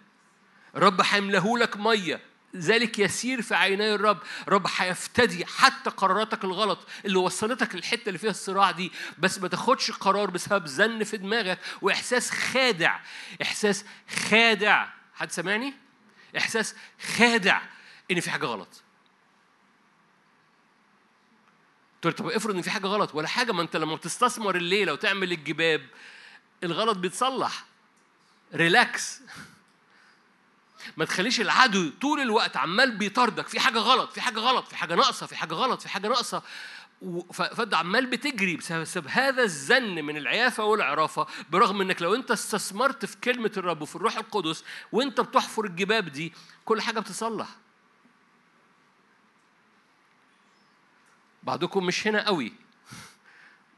رب هيملاه لك مية. ذلك يسير في عيني الرب. رب هيفتدي حتى قراراتك الغلط اللي وصلتك للحتة اللي فيها الصراع دي بس ما تاخدش قرار بسبب زن في دماغك وإحساس خادع. إحساس خادع. حد سامعني إحساس خادع إن في حاجة غلط. تقول طب افرض إن في حاجة غلط ولا حاجة ما أنت لما بتستثمر الليلة وتعمل الجباب الغلط بيتصلح. ريلاكس ما تخليش العدو طول الوقت عمال بيطاردك في حاجة غلط في حاجة غلط في حاجة ناقصة في حاجة غلط في حاجة ناقصة. فانت عمال بتجري بسبب هذا الزن من العيافة والعرافة برغم إنك لو أنت استثمرت في كلمة الرب وفي الروح القدس وأنت بتحفر الجباب دي كل حاجة بتصلح بعضكم مش هنا قوي.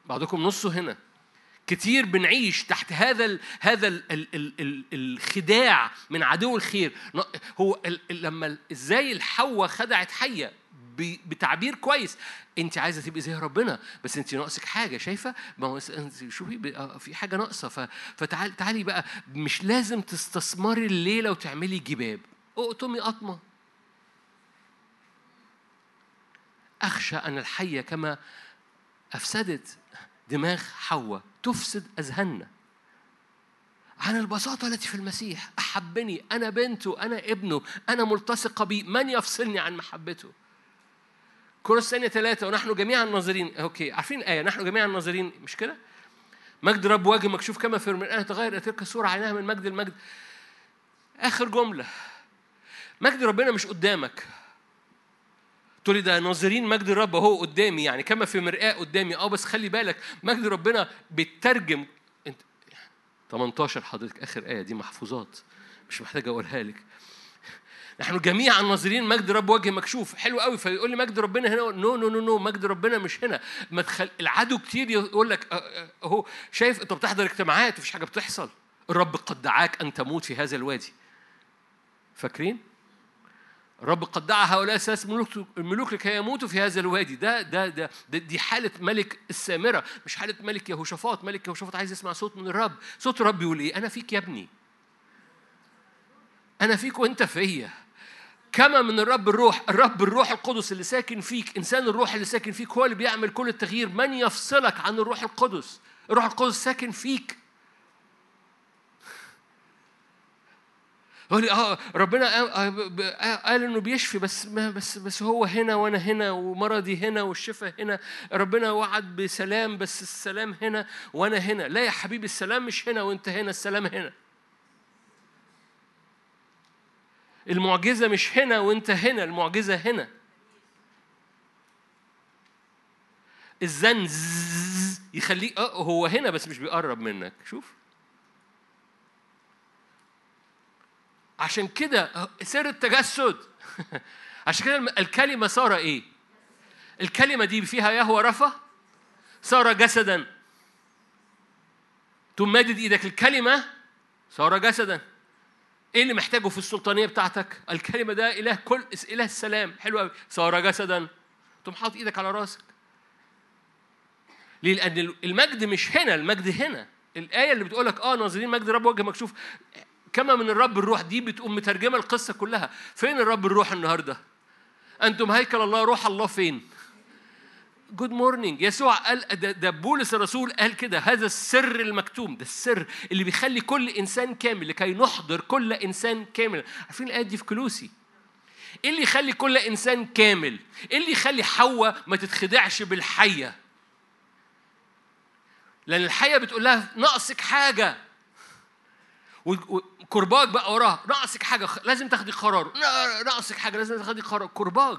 بعضكم نصه هنا. كتير بنعيش تحت هذا ال هذا ال ال ال ال الخداع من عدو الخير. هو لما إزاي الحواء خدعت حية؟ بتعبير كويس. انت عايزة تبقي زي ربنا بس انت ناقصك حاجة شايفة؟ ما هو شوفي آه، في حاجة ناقصة. فتعالي تعالي بقى مش لازم تستثمري الليلة وتعملي جباب. اقطمي قطمة. أخشى أن الحية كما أفسدت دماغ حواء تفسد أذهاننا. عن البساطة التي في المسيح أحبني أنا بنته أنا ابنه أنا ملتصقة به من يفصلني عن محبته؟ كورنثوس ثانية ثلاثة ونحن جميعا ناظرين. okay عارفين آية نحن جميعا ناظرين. مش كده؟ مجد رب وجه مكشوف كما في المرآة تغير تلك الصورة عينها من مجد المجد آخر جملة. مجد ربنا مش قدامك. تقولي ده ناظرين مجد الرب أهو قدامي يعني كما في مرآة قدامي. آه بس خلي بالك مجد ربنا بيترجم. انت 18 حضرتك آخر آية دي محفوظات. مش محتاج أقولها لك. نحن جميعا ناظرين مجد رب وجه مكشوف. حلو قوي. فيقول لي مجد ربنا هنا no no no no مجد ربنا مش هنا. ما تخل... العدو كتير يقول لك اهو شايف أنت بتحضر اجتماعات ومفيش حاجة بتحصل. الرب قد دعاك أن تموت في هذا الوادي. فاكرين؟ الرب قد دعا هؤلاء ثلاث ملوك الملوك لكي يموتوا في هذا الوادي. ده ده ده, دي حالة ملك السامرة. مش حالة ملك يهوشافاط. ملك يهوشافاط عايز يسمع صوت من الرب. صوت الرب يقول إيه؟ أنا فيك يا ابني. أنا فيك وأنت فيا. كما من الرب الروح الرب الروح القدس اللي ساكن فيك إنسان الروح اللي ساكن فيك هو اللي بيعمل كل التغيير. من يفصلك عن الروح القدس؟ الروح القدس ساكن فيك. لي آه ربنا قال إنه بيشفي بس ما بس بس هو هنا وأنا هنا ومرضي هنا والشفاء هنا. ربنا وعد بسلام بس السلام هنا وأنا هنا. لا يا حبيبي السلام مش هنا وأنت هنا السلام هنا. المعجزة مش هنا وانت هنا المعجزة هنا. الزن يخليك آه هو هنا بس مش بيقرب منك. شوف. عشان كده سر التجسد. عشان كده الكلمة صار إيه؟ الكلمة دي فيها يهوى رفا صار جسدا. تمدد إيدك الكلمة صار جسدا. إيه اللي محتاجه في السلطانية بتاعتك؟ الكلمة ده إله كل إله السلام. حلو قوي صار جسدا. تقوم حاطط إيدك على رأسك. ليه؟ لأن المجد مش هنا المجد هنا. الآية اللي بتقول لك آه ناظرين مجد رب وجه مكشوف. كما من الرب الروح دي بتقوم مترجمة القصة كلها. فين الرب الروح النهارده؟ أنتم هيكل الله روح الله فين؟ good morning يسوع قال ده, بولس الرسول قال كده هذا السر المكتوم ده السر اللي بيخلي كل إنسان كامل لكي نحضر كل إنسان كامل. عارفين الآية دي في كولوسي؟ إيه اللي يخلي كل إنسان كامل؟ إيه اللي يخلي حواء ما تتخدعش بالحية؟ لأن الحية بتقول لها ناقصك حاجة. وكرباج بقى وراها ناقصك حاجة لازم تاخدي قرار. ناقصك حاجة لازم تاخدي قرار. كرباج.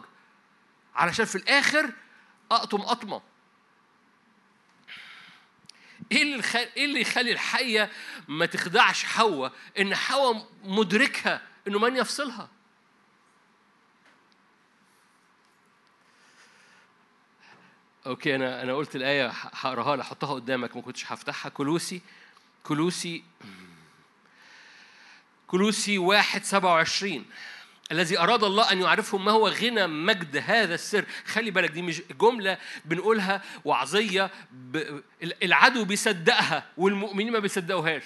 علشان في الآخر أقطم قطمه إيه اللي خل... إيه اللي يخلي الحية ما تخدعش حواء؟ إن حواء مدركها إنه من يفصلها. أوكي أنا أنا قلت الآية هقراها لك أحطها قدامك ما كنتش هفتحها. كلوسي كلوسي كلوسي واحد سبعة وعشرين. الذي أراد الله أن يعرفهم ما هو غنى مجد هذا السر. خلي بالك دي مش جملة بنقولها وعظية. ب... العدو بيصدقها والمؤمنين ما بيصدقوهاش.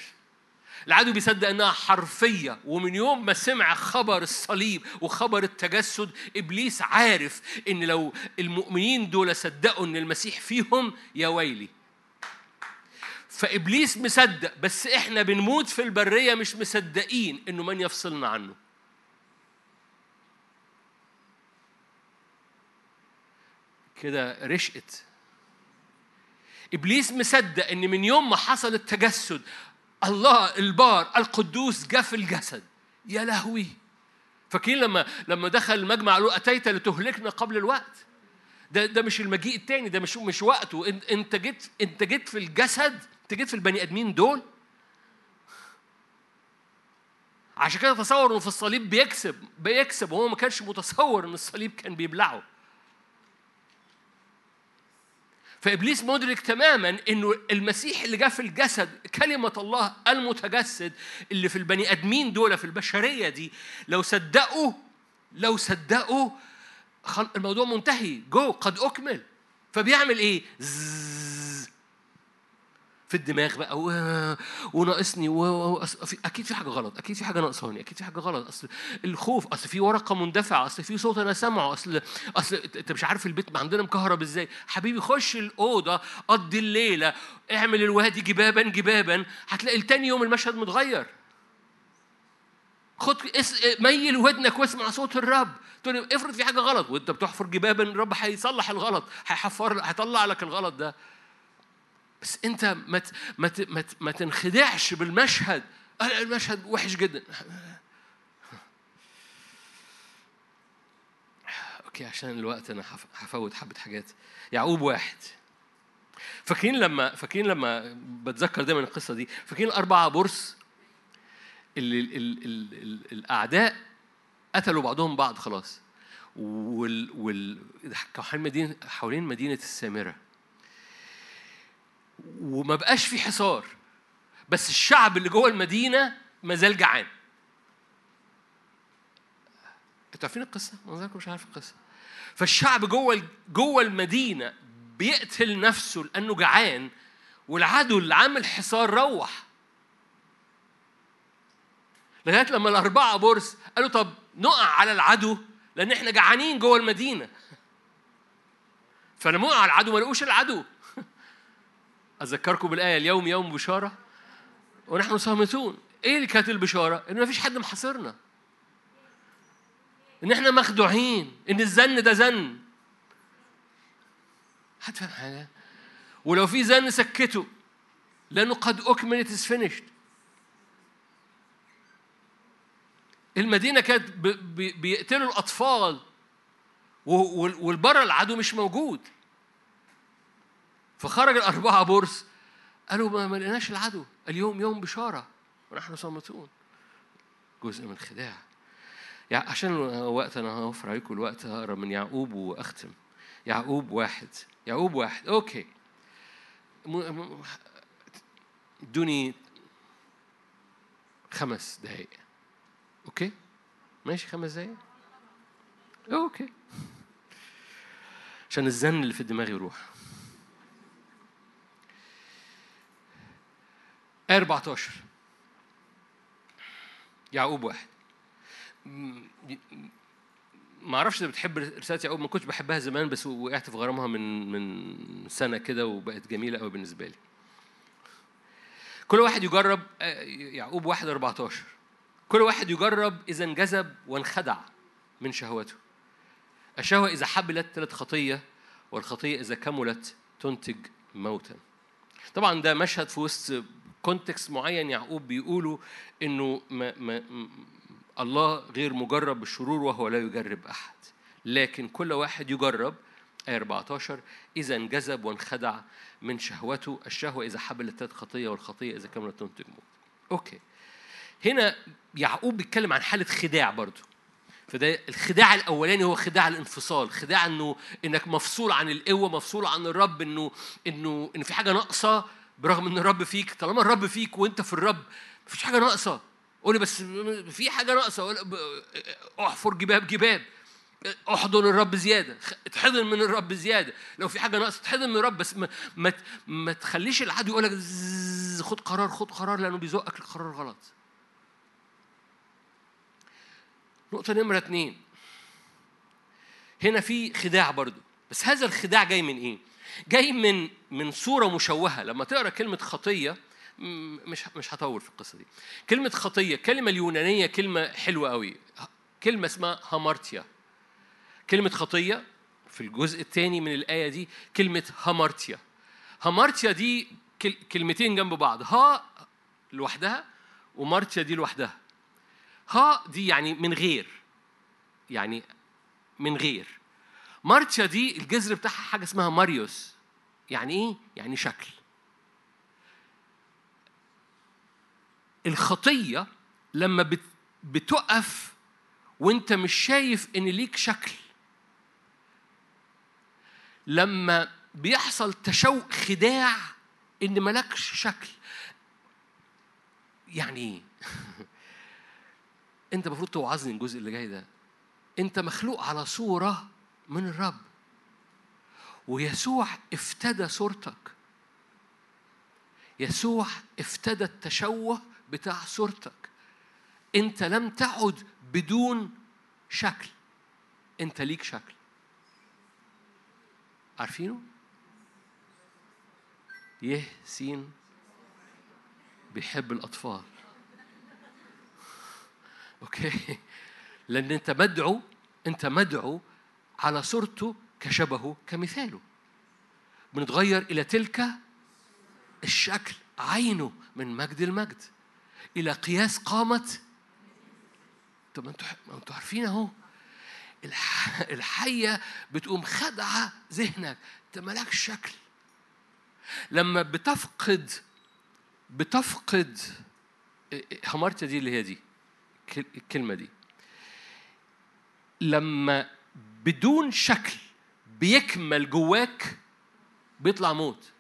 العدو بيصدق إنها حرفية ومن يوم ما سمع خبر الصليب وخبر التجسد إبليس عارف إن لو المؤمنين دول صدقوا إن المسيح فيهم يا ويلي. فإبليس مصدق بس إحنا بنموت في البرية مش مصدقين إنه من يفصلنا عنه. كده رشقت. إبليس مصدق إن من يوم ما حصل التجسد الله البار القدوس جاء في الجسد. يا لهوي! فاكرين لما لما دخل المجمع قالوا أتيت لتهلكنا قبل الوقت؟ ده ده مش المجيء التاني ده مش مش وقته. أنت جيت أنت جيت في الجسد أنت جيت في البني آدمين دول. عشان كده تصور إنه في الصليب بيكسب بيكسب وهو ما كانش متصور إن الصليب كان بيبلعه. فإبليس مدرك تماما إنه المسيح اللي جاء في الجسد كلمة الله المتجسد اللي في البني آدمين دول في البشرية دي لو صدقوا لو صدقوا الموضوع منتهي. جو قد أكمل. فبيعمل إيه؟ في الدماغ بقى وناقصني. أكيد في حاجة غلط أكيد في حاجة ناقصاني أكيد في حاجة غلط أصل الخوف أصل في ورقة مندفعة أصل في صوت أنا سامعه أصل أصل أنت مش عارف البيت عندنا مكهرب إزاي. حبيبي خش الأوضة قضي الليلة اعمل الوادي جبابا جبابا هتلاقي تاني يوم المشهد متغير. خد ميل ودنك واسمع صوت الرب. تقول افرض في حاجة غلط وأنت بتحفر جبابا الرب هيصلح الغلط هيحفر هيطلع لك الغلط ده. بس انت ما ما ما تنخدعش بالمشهد. المشهد وحش جدا. أوكي عشان الوقت أنا هفوت حبة حاجات. يعقوب واحد. فاكرين لما فاكرين لما بتذكر دايما القصة دي؟ فاكرين الأربعة برص اللي ال ال ال ال الأعداء قتلوا بعضهم بعض خلاص. وال وال حوالين مدينه حوالين مدينة السامرة. وما بقاش في حصار. بس الشعب اللي جوه المدينة ما زال جعان. أنتوا عارفين القصة؟ منظركم مش عارف القصة. فالشعب جوه جوه المدينة بيقتل نفسه لأنه جعان والعدو اللي عامل حصار روح. لغاية لما الأربعة برص قالوا طب نقع على العدو لأن إحنا جعانين جوه المدينة. فلما وقع العدو ما لقوش العدو. أذكركم بالآية اليوم يوم بشارة؟ ونحن صامتون. إيه اللي كانت البشارة؟ ان مفيش حد محاصرنا. إن إحنا مخدوعين إن الزن ده زن. حد فاهم حاجة؟ ولو في زن سكته لأنه قد أكملت is finished المدينة كانت بيقتلوا الأطفال والبره العدو مش موجود. فخرج الأربعة البرص قالوا ما لقيناش العدو اليوم يوم بشارة ونحن صامتون. جزء من الخداع يعني عشان وقت أنا هوفر عليكم الوقت هقرأ من يعقوب وأختم. يعقوب واحد. يعقوب واحد. OK. ادوني خمس دقايق. OK؟ ماشي خمس دقايق؟ OK. عشان الزن اللي في الدماغ يروح. 14 يعقوب واحد. ما أعرفش إذا بتحب رسالة يعقوب ما كنتش بحبها زمان بس وقعت في غرامها من من سنة كده وبقت جميلة قوي بالنسبة لي. كل واحد يجرب آه، يعقوب واحد 14 كل واحد يجرب إذا انجذب وانخدع من شهوته. الشهوة إذا حبلت تلت خطية والخطية إذا كملت تنتج موتا. طبعا ده مشهد في وسط كونتكست معين يعقوب بيقولوا إنه ما ما الله غير مجرب بالشرور وهو لا يجرب أحد لكن كل واحد يجرب آية 14 إذا انجذب وانخدع من شهوته الشهوة إذا حبلت خطية والخطية إذا كملت تنتج موت. أوكي. هنا يعقوب بيتكلم عن حالة خداع برضه. فده الخداع الأولاني هو خداع الانفصال خداع إنه إنك مفصول عن القوة مفصول عن الرب انه إنه إن في حاجة ناقصة برغم إن الرب فيك طالما الرب فيك وأنت في الرب مفيش حاجة ناقصة. قولي بس في حاجة ناقصة. احفر جباب جباب. احضن الرب زيادة. اتحضن من الرب زيادة. لو في حاجة ناقصة اتحضن من الرب بس ما ما, ما تخليش العدو يقول لك خد قرار خد قرار لأنه بيزقك القرار غلط. نقطة نمرة اتنين. هنا في خداع برضو. بس هذا الخداع جاي من إيه؟ جاي من من صورة مشوهة. لما تقرأ كلمة خطية مش مش هطول في القصة دي. كلمة خطية كلمة اليونانية كلمة حلوة قوي. كلمة اسمها هامارتيا كلمة خطية في الجزء الثاني من الآية دي كلمة هامارتيا هامارتيا دي كلمتين جنب بعض. ها لوحدها ومارتيا دي لوحدها. ها دي يعني من غير. يعني من غير. مارتشا دي الجذر بتاعها حاجة اسمها ماريوس. يعني إيه؟ يعني شكل. الخطية لما بتقف وانت مش شايف إن ليك شكل. لما بيحصل تشوق خداع إن ملكش شكل. يعني إيه أنت المفروض توعظني الجزء اللي جاي ده. أنت مخلوق على صورة من الرب. ويسوع افتدى صورتك. يسوع افتدى التشوه بتاع صورتك. انت لم تعد بدون شكل. انت ليك شكل. عارفينه؟ يه سين بيحب الأطفال. أوكي. لأن أنت مدعو أنت مدعو على صورته كشبهه كمثاله. بنتغير إلى تلك الشكل عينه من مجد المجد إلى قياس قامه طب أنتوا أنتوا عارفين أهو. الحية بتقوم خدعة ذهنك. أنت مالكش شكل. لما بتفقد بتفقد همارتة دي اللي هي دي. الكلمة دي. لما بدون شكل بيكمل جواك بيطلع موت.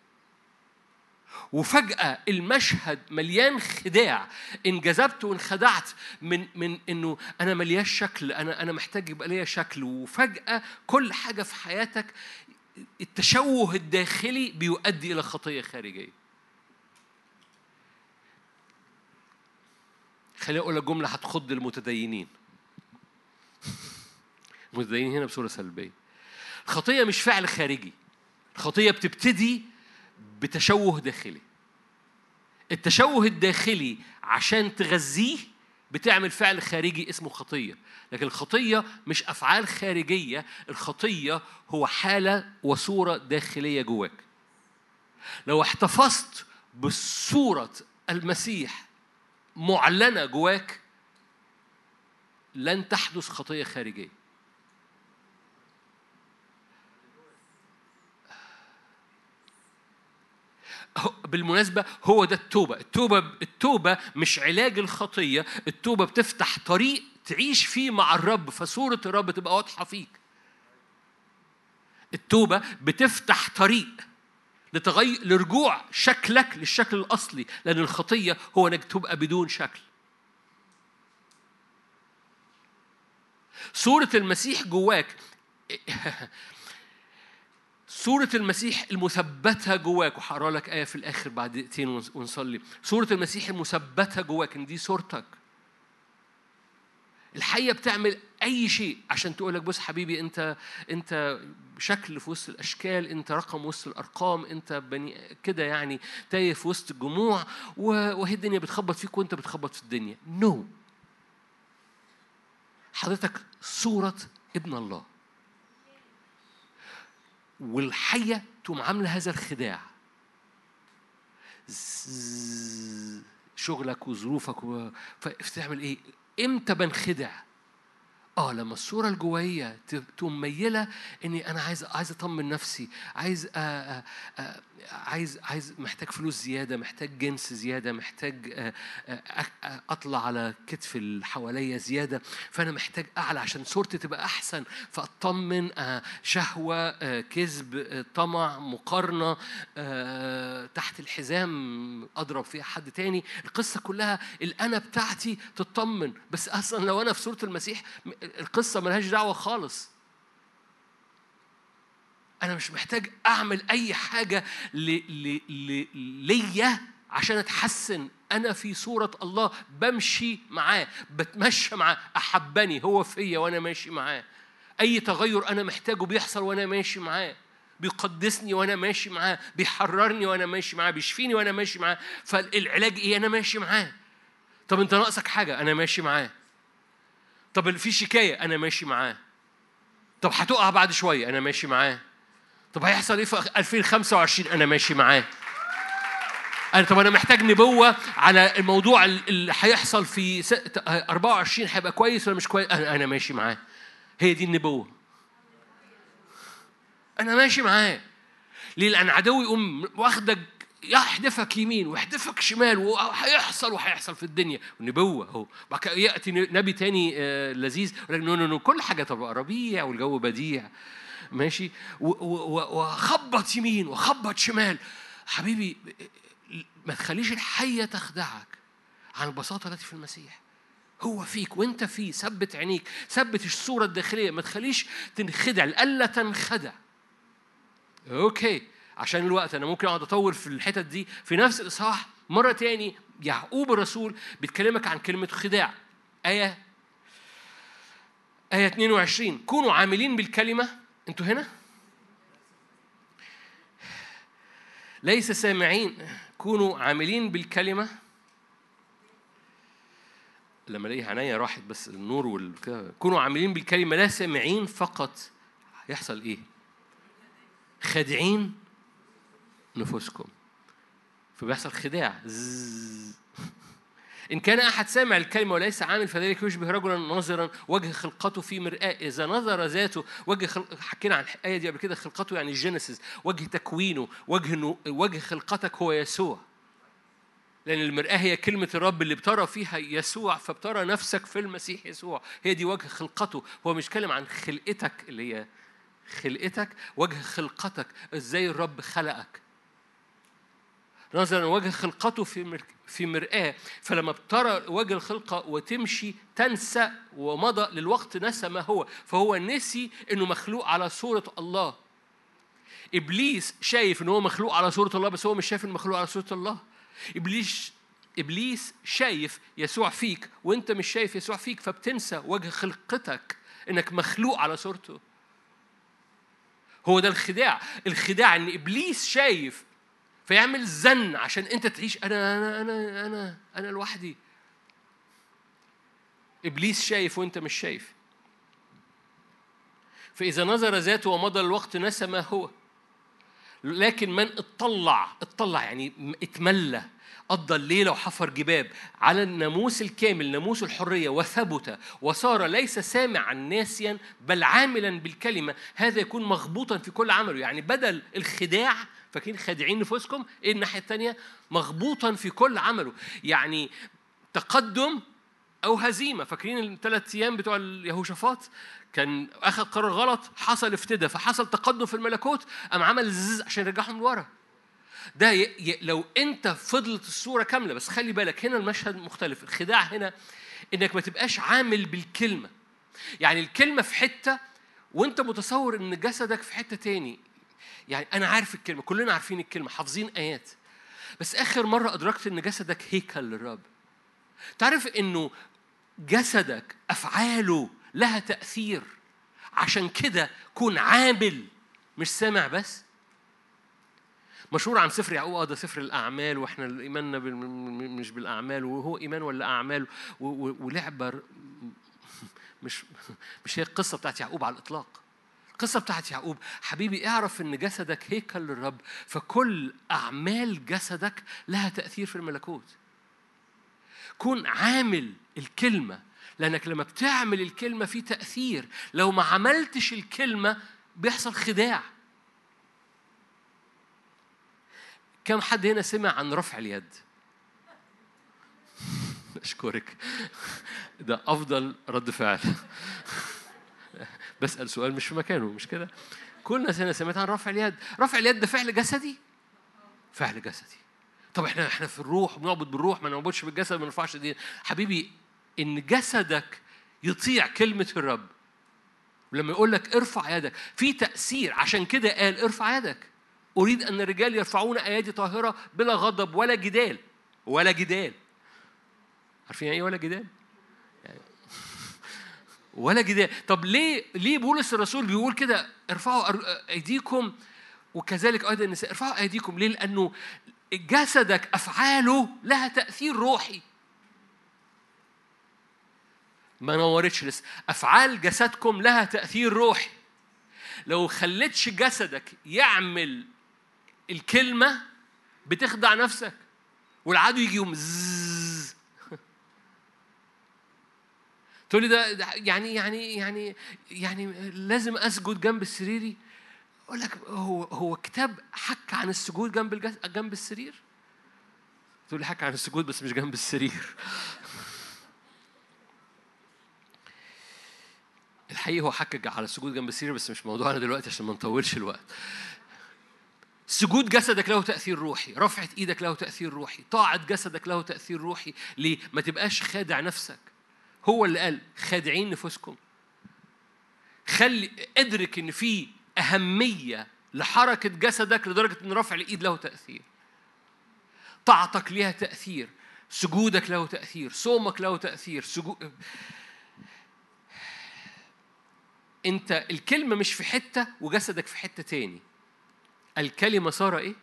وفجأة المشهد مليان خداع. انجذبت وانخدعت من من إنه أنا ملياش شكل أنا أنا محتاج يبقى ليا شكل. وفجأة كل حاجة في حياتك التشوه الداخلي بيؤدي إلى خطية خارجية. خليني أقول لك جملة هتخض المتدينين. المتدينين هنا بصورة سلبية. الخطيه مش فعل خارجي. الخطيه بتبتدي بتشوه داخلي. التشوه الداخلي عشان تغذيه بتعمل فعل خارجي اسمه خطية. لكن الخطية مش أفعال خارجية الخطية هو حالة وصورة داخلية جواك. لو احتفظت بصورة المسيح معلنة جواك لن تحدث خطية خارجية. بالمناسبة هو ده التوبة. التوبة التوبة مش علاج الخطية التوبة بتفتح طريق تعيش فيه مع الرب فصورة الرب تبقى واضحة فيك. التوبة بتفتح طريق لتغير لرجوع شكلك للشكل الأصلي لأن الخطية هو إنك تبقى بدون شكل. صورة المسيح جواك صورة المسيح المثبتة جواك وهقرأ لك آية في الآخر بعد دقيقتين ونصلي. صورة المسيح المثبتة جواك إن دي صورتك. الحية بتعمل أي شيء عشان تقول لك بص حبيبي أنت أنت شكل في وسط الأشكال أنت رقم وسط الأرقام أنت بني كده يعني تايه في وسط الجموع وهي الدنيا بتخبط فيك وأنت بتخبط في الدنيا. نو no. حضرتك صورة ابن الله. والحية تقوم عاملة هذا الخداع شغلك وظروفك. فتعمل إيه؟ إمتى بنخدع؟ آه لما الصورة الجويه تقوم ميلة إني أنا عايز عايز أطمن نفسي عايز آآ آآ آآ عايز عايز محتاج فلوس زيادة محتاج جنس زيادة محتاج أطلع على كتف اللي حواليا زيادة فأنا محتاج أعلى عشان صورتي تبقى أحسن فأطمن شهوة كذب طمع مقارنة تحت الحزام أضرب فيها حد تاني. القصة كلها الأنا بتاعتي تطمن بس أصلا لو أنا في صورة المسيح القصة ملهاش دعوة خالص. أنا مش محتاج أعمل أي حاجة ليا عشان أتحسن. أنا في صورة الله بمشي معاه بتمشى معاه. أحبني هو فيا وأنا ماشي معاه. أي تغير أنا محتاجه بيحصل وأنا ماشي معاه. بيقدسني وأنا ماشي معاه. بيحررني وأنا ماشي معاه. بيشفيني وأنا ماشي معاه. فالعلاج إيه؟ أنا ماشي معاه. طب أنت ناقصك حاجة؟ أنا ماشي معاه. طب في شكاية أنا ماشي معاه طب هتقع بعد شوية أنا ماشي معاه طب هيحصل إيه في 2025 أنا ماشي معاه أنا طب أنا محتاج نبوة على الموضوع اللي هيحصل في 24 هيبقى كويس ولا مش كويس؟ أنا أنا ماشي معاه. هي دي النبوة. أنا ماشي معاه. ليه؟ لأن عدوي يقوم واخدك يحدفك يمين ويحدفك شمال وهيحصل وهيحصل في الدنيا. ونبوة أهو. بعد يأتي نبي تاني لذيذ. يقول no no no كل حاجة تبقى ربيع والجو بديع. ماشي. وخبط يمين وخبط شمال. حبيبي ما تخليش الحية تخدعك. عن البساطة التي في المسيح. هو فيك وانت فيه ثبت عينيك ثبت الصورة الداخلية. ما تخليش تنخدع لألا تنخدع. أوكي. عشان الوقت. أنا ممكن أقعد أطول في الحتت دي. في نفس الإصحاح مرة تاني يعقوب الرسول بيتكلمك عن كلمة خداع. آية آية 22 كونوا عاملين بالكلمة. أنتوا هنا؟ ليس سامعين. كونوا عاملين بالكلمة. لما ألاقي عينيا راحت بس النور والكده كونوا عاملين بالكلمة لا سامعين فقط. يحصل إيه؟ خادعين. نفوسكم فبيحصل خداع. إن كان أحد سامع الكلمة وليس عامل فذلك يشبه رجلا ناظرا وجه خلقته في مرآة. إذا نظر ذاته وجه خلق حكينا عن الآية دي قبل كده خلقته يعني الجينيسيس وجه تكوينه وجه. وجه خلقتك هو يسوع. لأن المرآة هي كلمة الرب اللي بترى فيها يسوع فبترى نفسك في المسيح يسوع. هي دي وجه خلقته. هو مش كلم عن خلقتك اللي هي خلقتك وجه خلقتك إزاي الرب خلقك. نظرا وجه خلقته في. في مرآة. فلما بترى وجه الخلقة وتمشي تنسى ومضى للوقت نسى ما هو. فهو نسي إنه مخلوق على صورة الله. إبليس شايف إن هو مخلوق على صورة الله بس هو مش شايف إنه مخلوق على صورة الله. ابليس إبليس شايف يسوع فيك وأنت مش شايف يسوع فيك فبتنسى وجه خلقتك إنك مخلوق على صورته. هو ده الخداع. الخداع إن إبليس شايف فيعمل زن عشان انت تعيش. أنا أنا أنا أنا أنا لوحدي. إبليس شايف وانت مش شايف. فإذا نظر ذاته ومضى الوقت نسى ما هو. لكن من اطلع اطلع يعني اتملى قضى الليلة وحفر جباب على الناموس الكامل ناموس الحرية وثبت وصار ليس سامعا ناسيا بل عاملا بالكلمة. هذا يكون مغبوطا في كل عمله. يعني بدل الخداع فاكرين خادعين نفوسكم؟ إيه الناحية الثانية مغبوطا في كل عمله. يعني تقدم أو هزيمة. فاكرين الثلاث أيام بتوع اليهوشافاط؟ كان أخذ قرار غلط حصل افتدى فحصل تقدم في الملكوت قام عمل زز عشان يرجعهم لورا. ده ي... ي... لو أنت فضلت الصورة كاملة بس خلي بالك هنا المشهد مختلف. الخداع هنا إنك ما تبقاش عامل بالكلمة. يعني الكلمة في حتة وأنت متصور إن جسدك في حتة تاني. يعني أنا عارف الكلمة كلنا عارفين الكلمة حافظين آيات. بس آخر مرة أدركت إن جسدك هيكل للرب. تعرف إنه جسدك أفعاله لها تأثير. عشان كده كون عامل مش سامع بس. مشهور عن سفر يعقوب آه ده سفر الأعمال وإحنا إيماننا مش بالأعمال وهو إيمان ولا أعمال؟ ولعبة مش مش هي القصة بتاعت يعقوب على الإطلاق. القصة بتاعت يعقوب. حبيبي اعرف إن جسدك هيكل للرب فكل أعمال جسدك لها تأثير في الملكوت. كون عامل الكلمة لأنك لما بتعمل الكلمة في تأثير. لو ما عملتش الكلمة بيحصل خداع. كم حد هنا سمع عن رفع اليد؟ أشكرك. ده أفضل رد فعل. بسأل سؤال مش في مكانه مش كده؟ كل الناس هنا سمعت عن رفع اليد. رفع اليد ده فعل جسدي؟ فعل جسدي. طب إحنا إحنا في الروح بنعبد بالروح ما نعبدش بالجسد ما نرفعش دين حبيبي إن جسدك يطيع كلمة الرب. ولما يقول لك ارفع يدك في تأثير. عشان كده قال ارفع يدك. أريد أن الرجال يرفعون أيادي طاهرة بلا غضب ولا جدال. ولا جدال. عارفين يعني إيه ولا جدال؟ يعني ولا جدال. طب ليه ليه بولس الرسول بيقول كده؟ ارفعوا أيديكم. وكذلك أيضا النساء ارفعوا أيديكم. ليه؟ لأنه جسدك أفعاله لها تأثير روحي. ما نورتش لسه. أفعال جسدكم لها تأثير روحي. لو خليتش جسدك يعمل الكلمة بتخدع نفسك. والعدو يجي يوم زز تقول لي ده يعني يعني يعني يعني لازم أسجد جنب سريري أقول لك هو هو كتاب حكى عن السجود جنب جنب السرير؟ تقول لي حكى عن السجود بس مش جنب السرير. الحقيقة هو حكى على السجود جنب السرير بس مش موضوعنا دلوقتي عشان ما نطولش الوقت. سجود جسدك له تأثير روحي رفعة إيدك له تأثير روحي طاعة جسدك له تأثير روحي ليه؟ ما تبقاش خادع نفسك. هو اللي قال خادعين نفوسكم. خلي ادرك إن في أهمية لحركة جسدك لدرجة إن رفع الإيد له تأثير. طاعتك لها تأثير. سجودك له تأثير. صومك له تأثير. سجود انت الكلمة مش في حتة وجسدك في حتة تاني. الكلمة صار إيه؟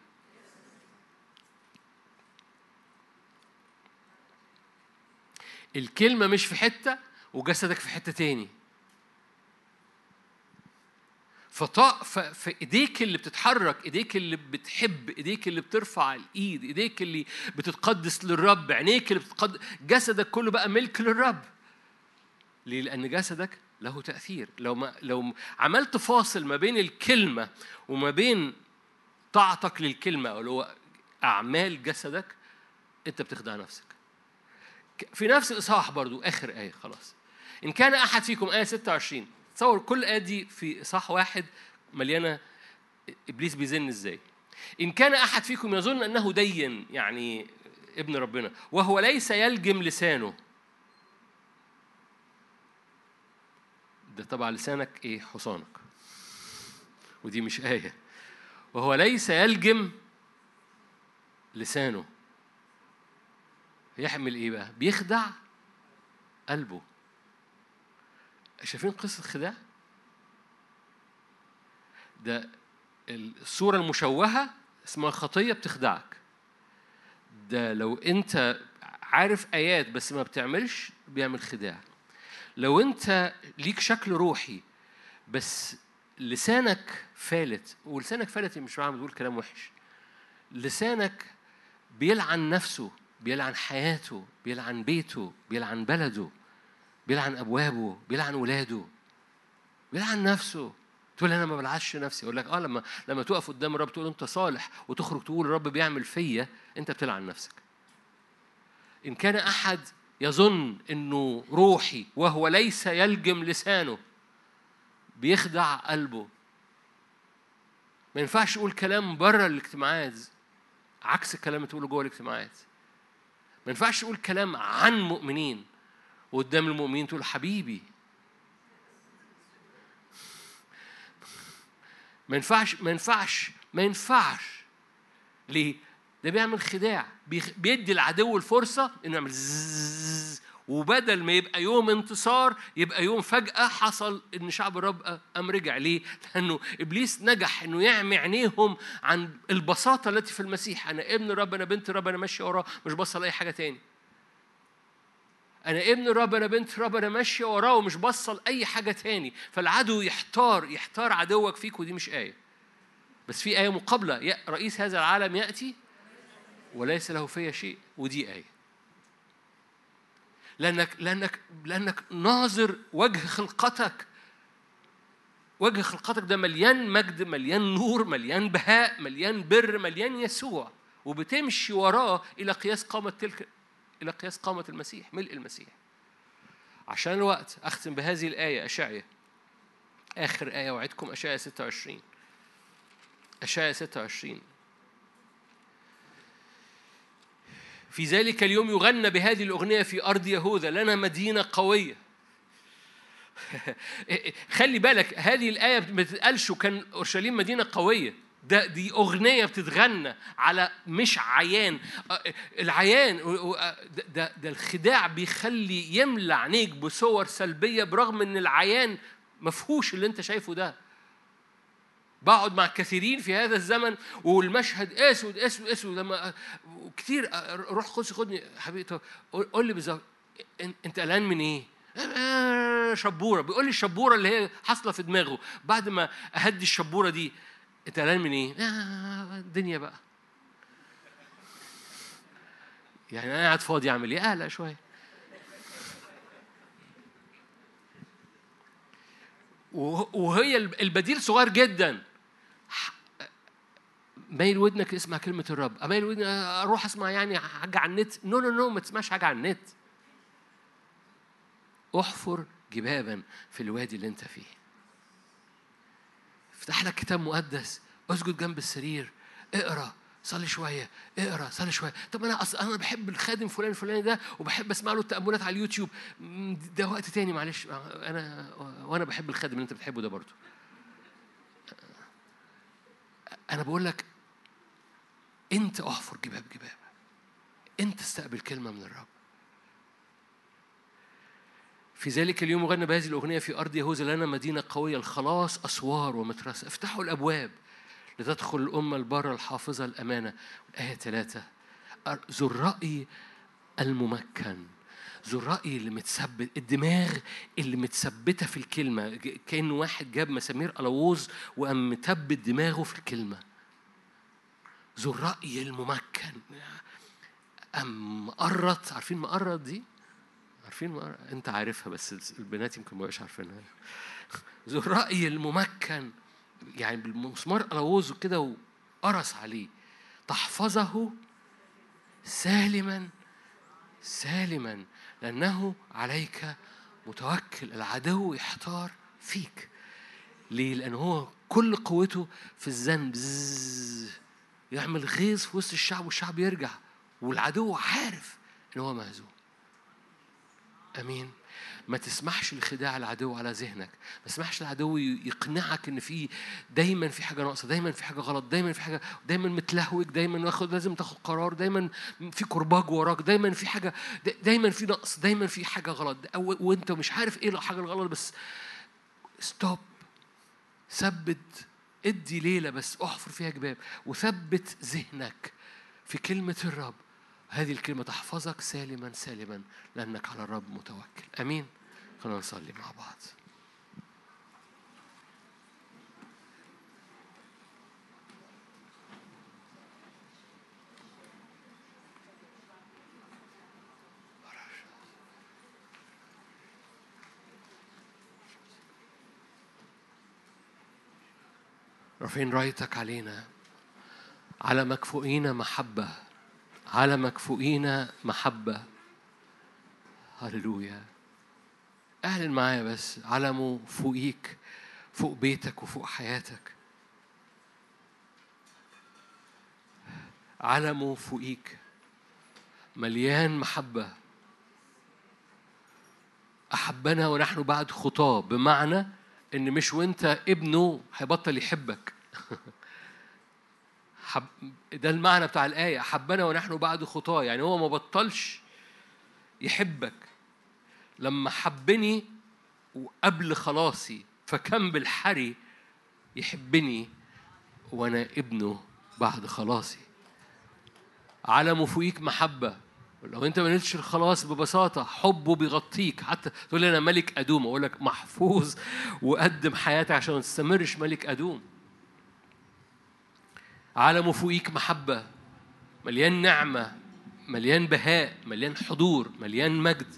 الكلمة مش في حتة وجسدك في حتة تاني. فطاق في إيديك اللي بتتحرك إيديك اللي بتحب إيديك اللي بترفع الإيد إيديك اللي بتتقدس للرب عينيك اللي بتتقدس جسدك كله بقى ملك للرب. ليه؟ لأن جسدك له تأثير. لو ما لو عملت فاصل ما بين الكلمة وما بين طاعتك للكلمة أو اللي هو أعمال جسدك أنت بتخدع نفسك. في نفس الإصحاح برضو آخر آية خلاص. إن كان أحد فيكم آية 26 تصور كل آية دي في إصحاح واحد مليانة إبليس بيزن إزاي؟ إن كان أحد فيكم يظن أنه دين يعني ابن ربنا وهو ليس يلجم لسانه. ده طبعا لسانك إيه؟ حصانك. ودي مش آية. وهو ليس يلجم لسانه. يحمل إيه بقى؟ بيخدع قلبه. شايفين قصة خداع؟ ده الصورة المشوهة اسمها خطية بتخدعك. ده لو أنت عارف آيات بس ما بتعملش بيعمل خداع. لو أنت ليك شكل روحي بس لسانك فالت ولسانك فالت مش معنى بتقول كلام وحش. لسانك بيلعن نفسه. بيلعن حياته بيلعن بيته بيلعن بلده بيلعن أبوابه بيلعن ولاده بيلعن نفسه. تقول أنا ما بلعش نفسي. أقول لك آه لما لما تقف قدام الرب تقول أنت صالح وتخرج تقول الرب بيعمل فيا أنت بتلعن نفسك. إن كان أحد يظن إنه روحي وهو ليس يلجم لسانه بيخدع قلبه. ما ينفعش يقول كلام بره الاجتماعات عكس الكلام اللي تقوله جوه الاجتماعات. ما ينفعش تقول كلام عن مؤمنين وقدام المؤمنين تقول حبيبي. ما ينفعش ما ينفعش ما ينفعش. ليه؟ ده بيعمل خداع بيدي العدو الفرصة إنه يعمل زز وبدل ما يبقى يوم انتصار يبقى يوم فجأة حصل إن شعب الرب قام رجع ليه؟ لأنه إبليس نجح إنه يعمي عينيهم عن البساطة التي في المسيح. أنا ابن الرب أنا بنت الرب أنا ماشي وراه مش بصل أي حاجة تاني. أنا ابن الرب أنا بنت الرب أنا ماشية وراه ومش بصل أي حاجة تاني. فالعدو يحتار يحتار عدوك فيك ودي مش آية. بس في آية مقابلة رئيس هذا العالم يأتي وليس له فيا شيء ودي آية. لأنك لأنك لأنك ناظر وجه خلقتك. وجه خلقتك ده مليان مجد مليان نور مليان بهاء مليان بر مليان يسوع. وبتمشي وراه إلى قياس قامة تلك إلى قياس قامة المسيح ملء المسيح. عشان الوقت أختم بهذه الآية أشعية. آخر آية وعدكم أشعية 26 أشعية 26 في ذلك اليوم يغنى بهذه الأغنية في أرض يهوذا لنا مدينة قوية. خلي بالك هذه الآية ما بتتقالش وكان أورشليم مدينة قوية. ده دي أغنية بتتغنى على مش عيان. العيان ده, ده الخداع بيخلي يملى عينيك بصور سلبية برغم إن العيان مفهوش اللي أنت شايفه ده. بقعد مع كثيرين في هذا الزمن والمشهد أسود أسود أسود لما كتير روح قدس خدني حبيبي قول لي بالظبط انت قلقان من إيه؟ آه، شبورة بيقول لي الشبورة اللي هي حاصلة في دماغه بعد ما أهدي الشبورة دي انت قلقان من إيه؟ آه الدنيا بقى يعني أنا قاعد فاضي أعمل إيه؟ أقلق شوية وهي البديل صغير جدا مايل ودنك اسمع كلمة الرب. أميل ودنك أروح أسمع يعني حاجة على النت. no no no ما تسمعش حاجة على النت. احفر جبابا في الوادي اللي أنت فيه. افتح لك كتاب مقدس. اسجد جنب السرير. اقرأ. صلي شوية. اقرأ. صلي شوية. طب أنا اصل أنا بحب الخادم فلان الفلاني ده وبحب أسمع له التأملات على اليوتيوب. ده وقت تاني معلش. أنا وأنا بحب الخادم اللي أنت بتحبه ده برضه. أنا بقول لك انت احفر جباب جباب انت استقبل كلمة من الرب. في ذلك اليوم غنى بهذه الأغنية في أرض يهوذا لنا مدينة قوية الخلاص أسوار ومترسة افتحوا الأبواب لتدخل الأمة البارة الحافظة الأمانة. الآية ثلاثة ذو الرأي الممكن. ذو الرأي اللي متثبت الدماغ اللي متثبتة في الكلمة. كأن واحد جاب مسامير ألووز وقام متبت دماغه في الكلمة. ذو الرأي الممكن. أم مقرط عارفين مقرط دي؟ عارفين مقرط أنت عارفها بس البنات يمكن ما يبقاش عارفينها. ذو الرأي الممكن. يعني بالمسمار قلوزه كده وقرص عليه. تحفظه سالما سالما لأنه عليك متوكل. العدو يحتار فيك. ليه؟ لأنه هو كل قوته في الذنب يعمل غيظ في وسط الشعب والشعب يرجع. والعدو عارف إن هو مهزوم. أمين. ما تسمحش لخداع العدو على ذهنك. ما تسمحش العدو يقنعك إن في دايما في حاجة ناقصة دايما في حاجة غلط دايما في حاجة دايما متلهوج دايما واخد لازم تاخد قرار دايما في كرباج وراك دايما في حاجة دايما في نقص دايما في حاجة غلط. وأنت مش عارف إيه الحاجة الغلط بس ستوب ثبت ادي ليلة بس احفر فيها جباب وثبت ذهنك في كلمة الرب. هذه الكلمة تحفظك سالما سالما لأنك على الرب متوكل. أمين. خلينا نصلي مع بعض. رافعين رأيتك علينا. على مكفوئين محبة. على مكفوئين محبة. هللويا. اعلن معايا بس. علمه فوقيك فوق بيتك وفوق حياتك. علمه فوقيك مليان محبة. أحبنا ونحن بعد خطاه بمعنى إن مش وأنت ابنه هيبطل يحبك. حب ده المعنى بتاع الآية. حبنا ونحن بعد خطاه يعني هو ما بطلش يحبك. لما حبني وقبل خلاصي فكم بالحري يحبني وأنا ابنه بعد خلاصي. علمه فوقيك محبة. لو انت ما نلتش الخلاص ببساطة حبه بيغطيك. حتى تقول لي أنا ملك أدوم أقول لك محفوظ وقدم حياتك عشان ما تستمرش ملك أدوم. عالمه فوقيك محبة مليان نعمة مليان بهاء مليان حضور مليان مجد.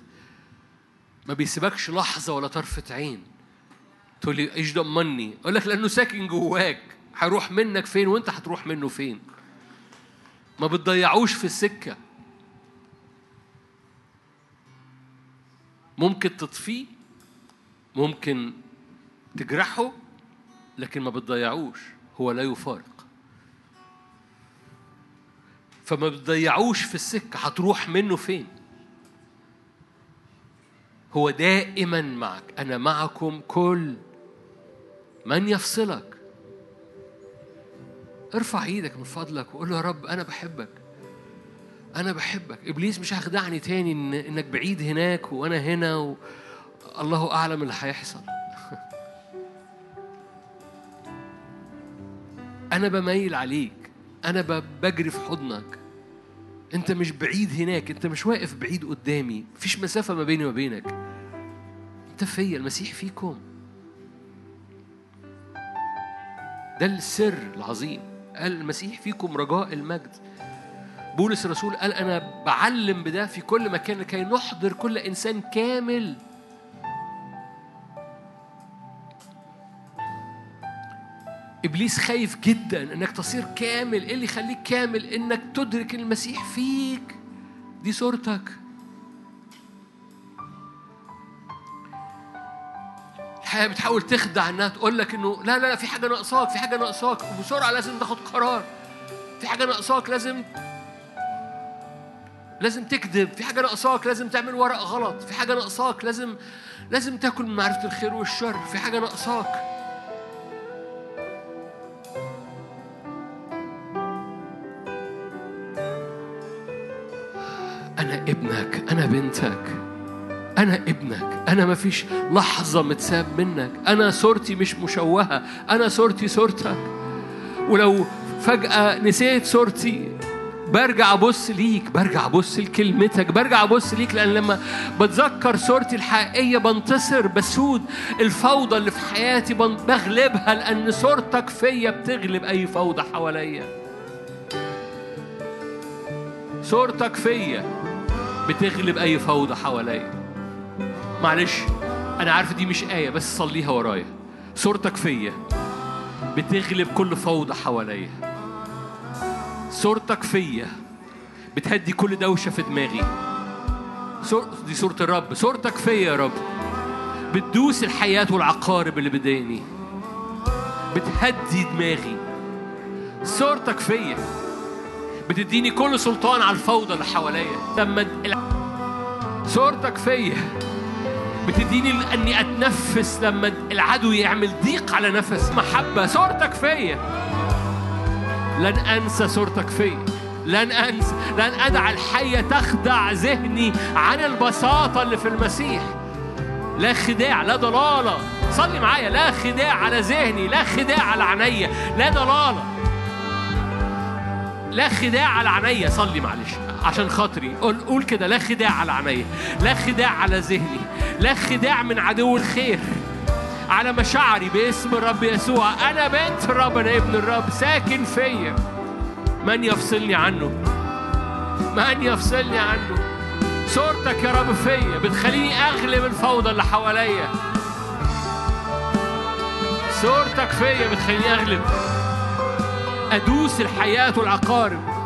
ما بيسيبكش لحظة ولا طرفة عين. تقول لي إيش ضمني أقول لك لأنه ساكن جواك. هيروح منك فين وأنت هتروح منه فين؟ ما بتضيعوش في السكة. ممكن تطفيه ممكن تجرحه لكن ما بتضيعوش هو لا يفارق. فما بتضيعوش في السكة هتروح منه فين؟ هو دائما معك أنا معكم كل من يفصلك. ارفع إيدك من فضلك وقول له يا رب أنا بحبك. أنا بحبك. إبليس مش هيخدعني تاني إن إنك بعيد هناك وأنا هنا و... الله أعلم اللي هيحصل. أنا بميل عليك. أنا بجري في حضنك. أنت مش بعيد هناك. أنت مش واقف بعيد قدامي. مفيش مسافة ما بيني وما بينك. أنت فيا. المسيح فيكم. ده السر العظيم. قال المسيح فيكم رجاء المجد. بولس الرسول قال أنا بعلم بده في كل مكان لكي نحضر كل إنسان كامل. إبليس خايف جدا إنك تصير كامل. إيه اللي يخليك كامل؟ إنك تدرك المسيح فيك. دي صورتك. الحياة بتحاول تخدع انها تقول لك إنه لا لا لا في حاجة ناقصاك في حاجة ناقصاك. وبسرعة لازم تاخد قرار. في حاجة ناقصاك لازم لازم تكذب في حاجة ناقصاك لازم تعمل ورق غلط في حاجة ناقصاك لازم لازم تاكل من معرفة الخير والشر في حاجة ناقصاك. أنا ابنك أنا بنتك أنا ابنك أنا ما فيش لحظة متساب منك أنا صورتي مش مشوهة أنا صورتي صورتك. ولو فجأة نسيت صورتي برجع أبص ليك برجع أبص لكلمتك برجع أبص ليك لأن لما بتذكر صورتي الحقيقية بنتصر بسود الفوضى اللي في حياتي بغلبها لأن صورتك فيا بتغلب أي فوضى حواليا. صورتك فيا بتغلب أي فوضى حواليا. معلش أنا عارف دي مش آية بس صليها ورايا. صورتك فيا بتغلب كل فوضى حواليا. صورتك فيا. بتهدي كل دوشة في دماغي. دي صورة الرب. صورتك فيا يا رب. بتدوس الحياة والعقارب اللي بداني. بتهدي دماغي. صورتك فيا. بتديني كل سلطان على الفوضى اللي حواليا. لما صورتك فيا. بتديني إني أتنفس لما العدو يعمل ضيق على نفس. محبة. صورتك فيا. لن أنسى صورتك فيا. لن أنسى لن أدع الحية تخدع ذهني عن البساطة اللي في المسيح. لا خداع لا ضلالة. صلي معايا لا خداع على ذهني لا خداع على عينيا. لا ضلالة. لا خداع على عينيا. صلي معلش عشان خاطري. قول قول كده لا خداع على عينيا لا خداع على ذهني لا خداع من عدو الخير. على مشاعري باسم الرب يسوع. أنا بنت الرب أنا ابن الرب. ساكن فيا. من يفصلني عنه؟ من يفصلني عنه؟ صورتك يا رب فيا. بتخليني اغلب الفوضى اللي حواليا. صورتك فيا بتخليني اغلب أدوس الحياة والعقارب.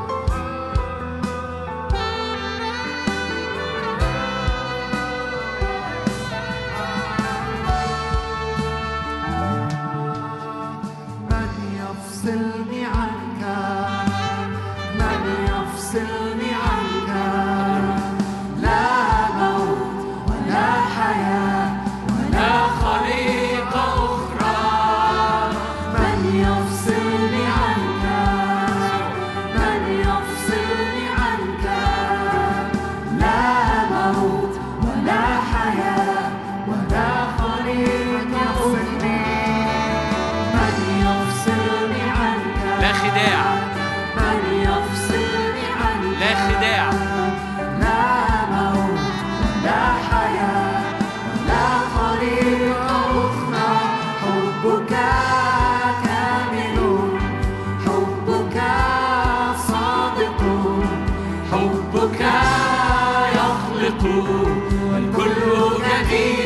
الكل جديدا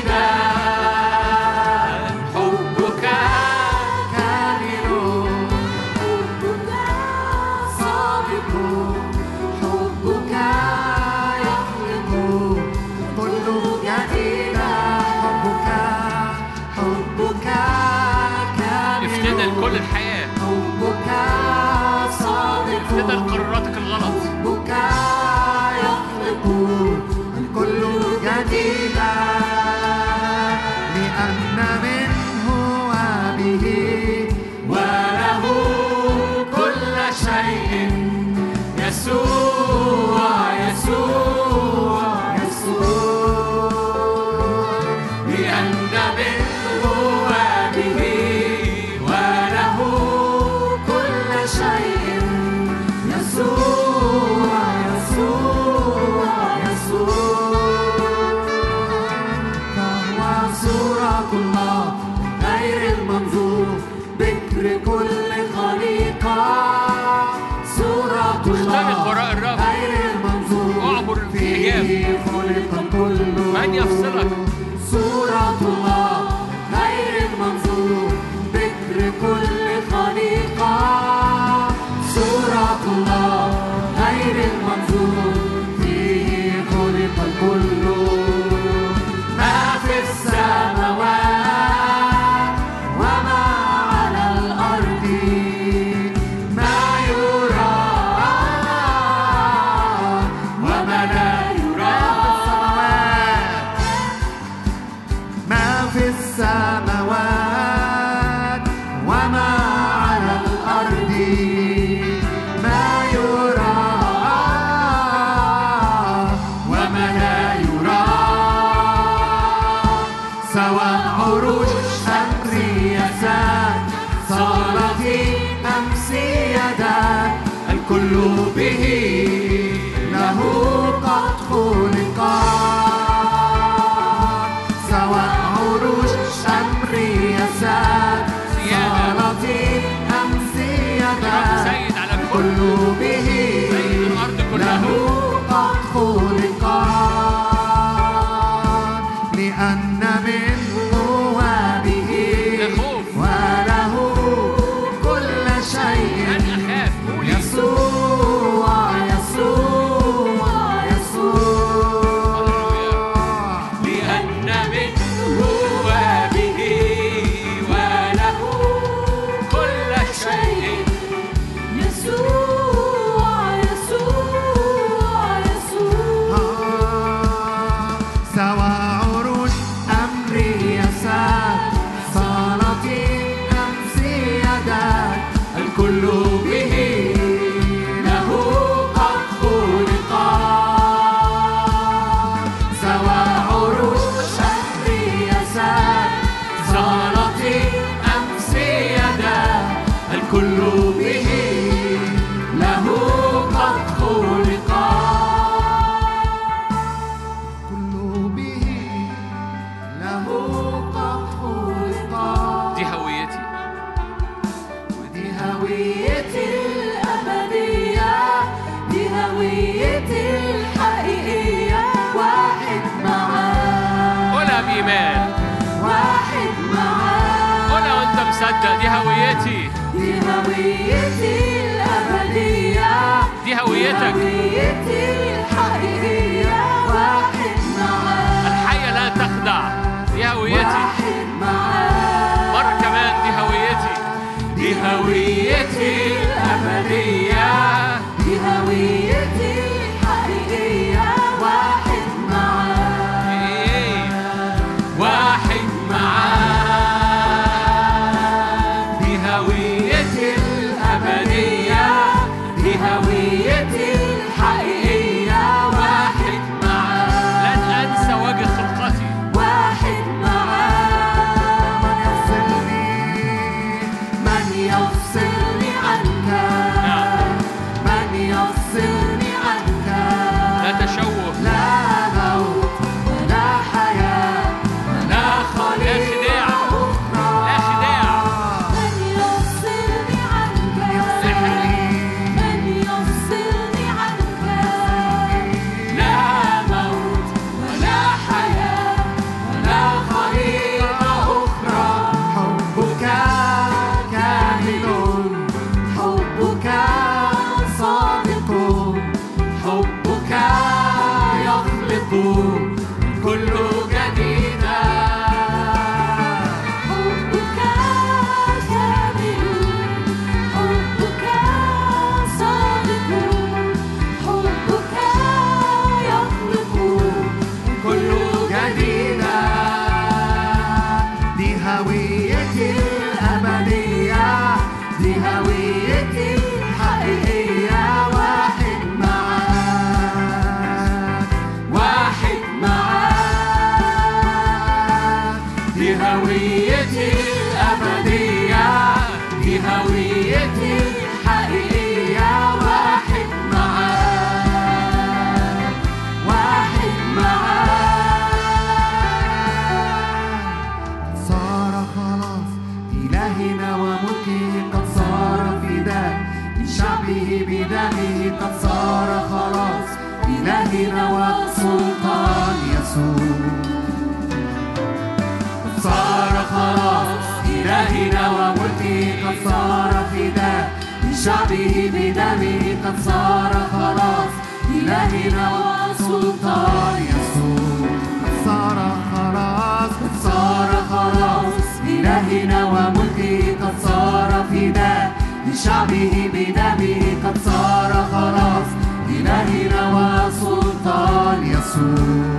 من يفصلك؟ مصدق دي هويتي. دي هويتي الأبدية. دي هويتك. هويتي الحقيقية. واحد معاك. الحية لا تخدع. دي هويتي. واحد معاك. مرة كمان. دي هويتي. دي هويتي الأبدية. دي هويتي صار فداء لشعبه بدمه قد صار خلاص. إلهنا وسلطان يسوع. قد صار خلاص قد صار خلاص. إلهنا وملكه قد صار فداء لشعبه بدمه قد صار خلاص. إلهنا وسلطان يسوع.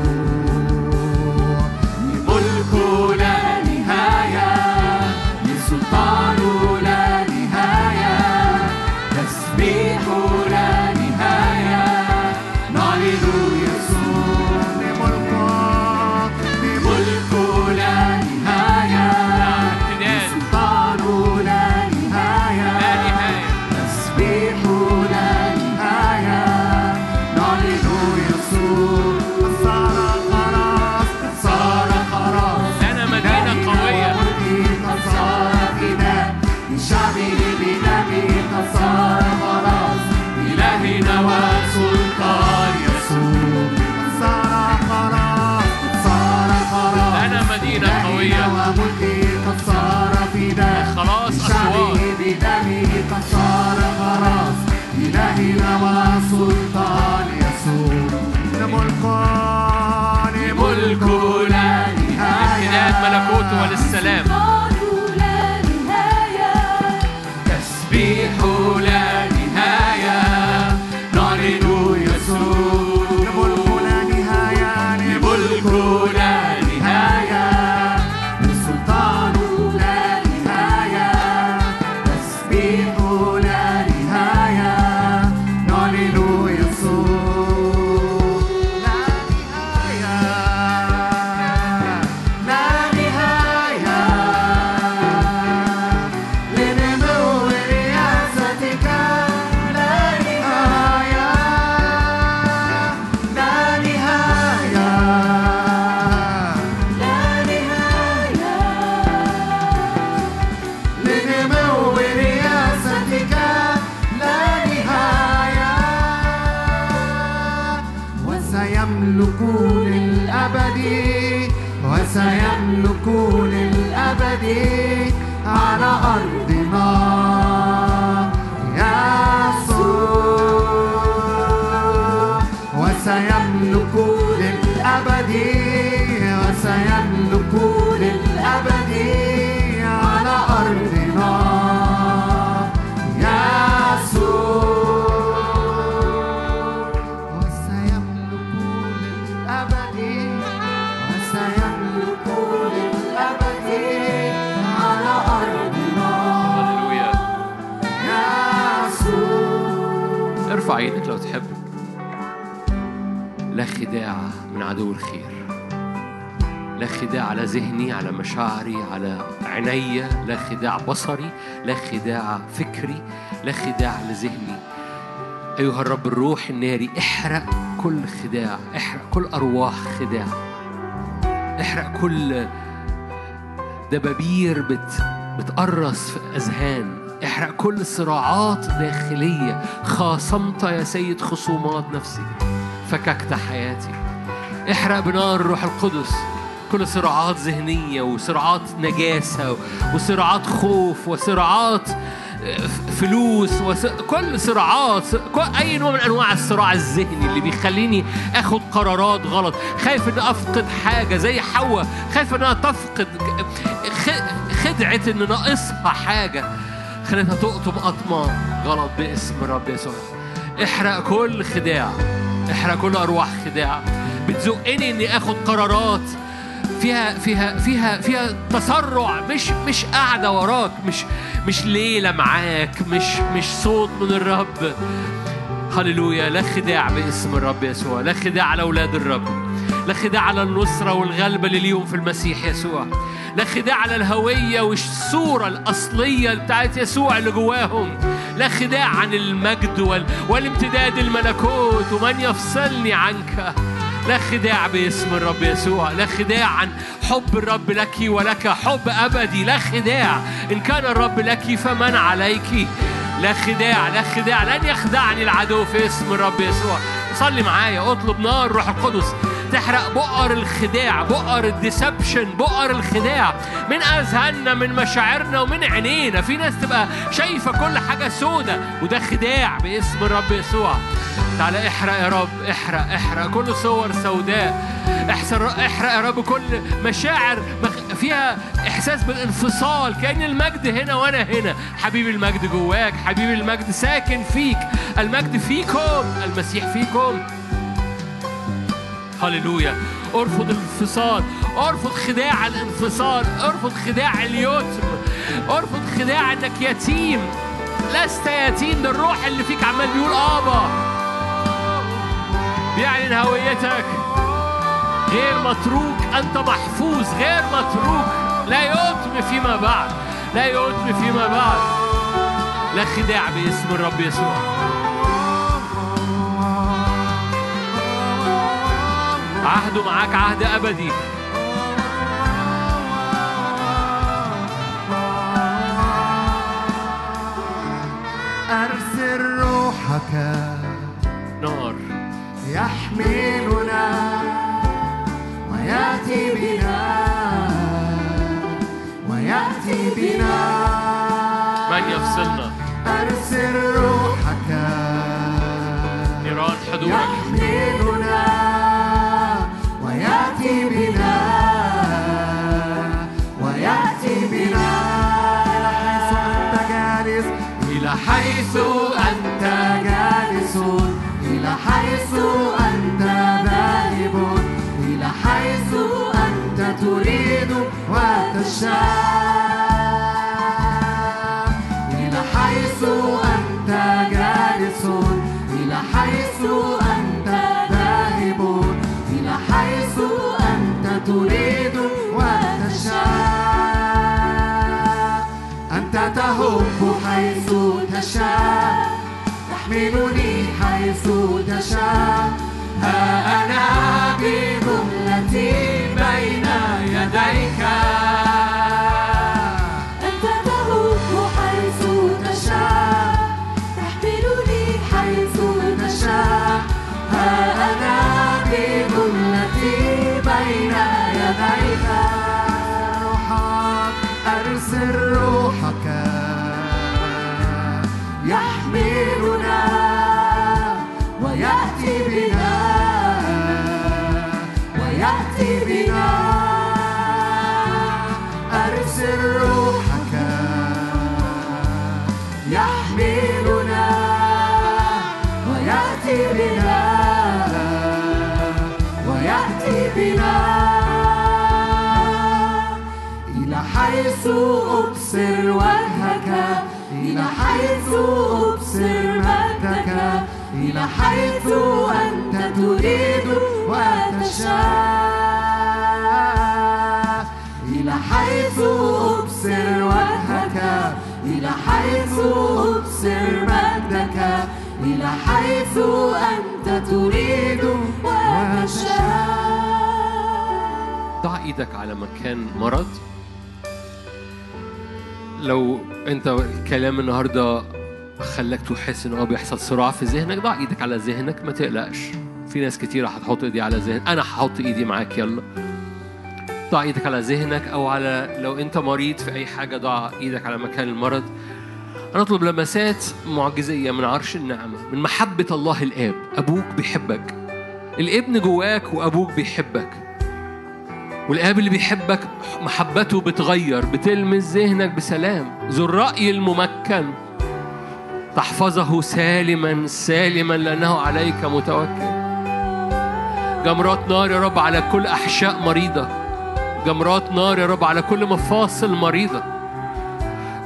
لا خداع فكري لا خداع لذهني. أيها الرب الروح الناري احرق كل خداع احرق كل أرواح خداع. احرق كل دبابير بت بتقرص في أذهان. احرق كل صراعات داخلية. خاصمت يا سيد خصومات نفسي. فككت حياتي. احرق بنار الروح القدس. كل صراعات ذهنية وصراعات نجاسة وصراعات خوف وصراعات فلوس وس... كل صراعات كل... أي نوع من أنواع الصراع الذهني اللي بيخليني آخد قرارات غلط. خايف ان أفقد حاجة زي حواء خايف إنها تفقد خ... خدعة إن ناقصها حاجة. خلتها تقطم قطمه غلط باسم الرب يسوع. احرق كل خداع. احرق كل أرواح خداع. بتزقني إني آخد قرارات فيها فيها فيها فيها تسرع مش مش قاعدة وراك مش مش ليلة معاك مش مش صوت من الرب. هللويا. لا خداع باسم الرب يسوع لا خداع على أولاد الرب لا خداع على النصرة والغلبة اللي ليهم في المسيح يسوع لا خداع على الهوية والصورة الأصلية بتاعت يسوع اللي جواهم لا خداع عن المجد وال... والامتداد الملكوت ومن يفصلني عنك. لا خداع باسم الرب يسوع لا خداع عن حب الرب لك ولك حب أبدي لا خداع. إن كان الرب لك فمن عليك؟ لا خداع لا خداع. لن يخدعني العدو في اسم الرب يسوع. صلي معايا اطلب نار روح القدس. تحرق بؤر الخداع بؤر الديسبشن بؤر الخداع. من أذهاننا من مشاعرنا ومن عينينا. في ناس تبقى شايفة كل حاجة سودة وده خداع باسم الرب يسوع. تعالى احرق يا رب احرق احرق. كل صور سوداء. احسر احرق يا رب كل مشاعر فيها إحساس بالانفصال. كأن المجد هنا وأنا هنا. حبيبي المجد جواك حبيبي المجد ساكن فيك. المجد فيكم المسيح فيكم. هللويا. ارفض الانفصال. ارفض خداع الانفصال. ارفض خداع اليتم ارفض خداع انك يتيم. لست يتيم ده الروح اللي فيك عمال بيقول آبا. بيعلن هويتك. غير متروك أنت محفوظ. غير متروك. لا يتم فيما بعد. لا يتم فيما بعد. لا خداع باسم الرب يسوع. عهده معاك عهد أبدي. أرسل روحك نار. يحملنا ويأتي بنا. ويأتي بنا. من يفصلنا؟ أرسل روحك نيران حضورك. حيث أنت إلى حيث أنت ذاهب. إلى حيث أنت تريد وتشاء. حيث تشاء. تحملني حيث تشاء. ها أنا بجملتي بين تريد وتشاء. إلى حيث أبصر وجهك. إلى حيث أبصر مجدك. إلى حيث أنت تريد وتشاء. ضع إيدك على مكان مرض. لو أنت الكلام النهارده خلاك تحس إن هو بيحصل صراع في ذهنك ضع إيدك على ذهنك ما تقلقش. في ناس كتيرة هتحط إيدي على ذهن. أنا هحط إيدي معاك يلا. ضع إيدك على ذهنك أو على لو أنت مريض في أي حاجة ضع إيدك على مكان المرض. أنا اطلب لمسات معجزية من عرش النعمة من محبة الله الآب. أبوك بيحبك. الابن جواك وأبوك بيحبك. والآب اللي بيحبك محبته بتغير بتلمس ذهنك بسلام. ذو الرأي الممكن. تحفظه سالما سالما لأنه عليك متوكل. جمرات نار يا رب على كل أحشاء مريضة. جمرات نار يا رب على كل مفاصل مريضة.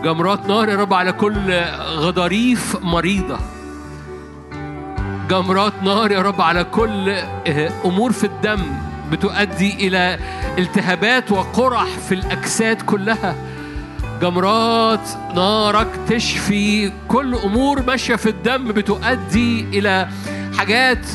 جمرات نار يا رب على كل غضاريف مريضة. جمرات نار يا رب على كل أمور في الدم بتؤدي إلى التهابات وقرح في الأجساد كلها. جمرات نارك تشفي كل أمور ماشية في الدم بتؤدي إلى حاجات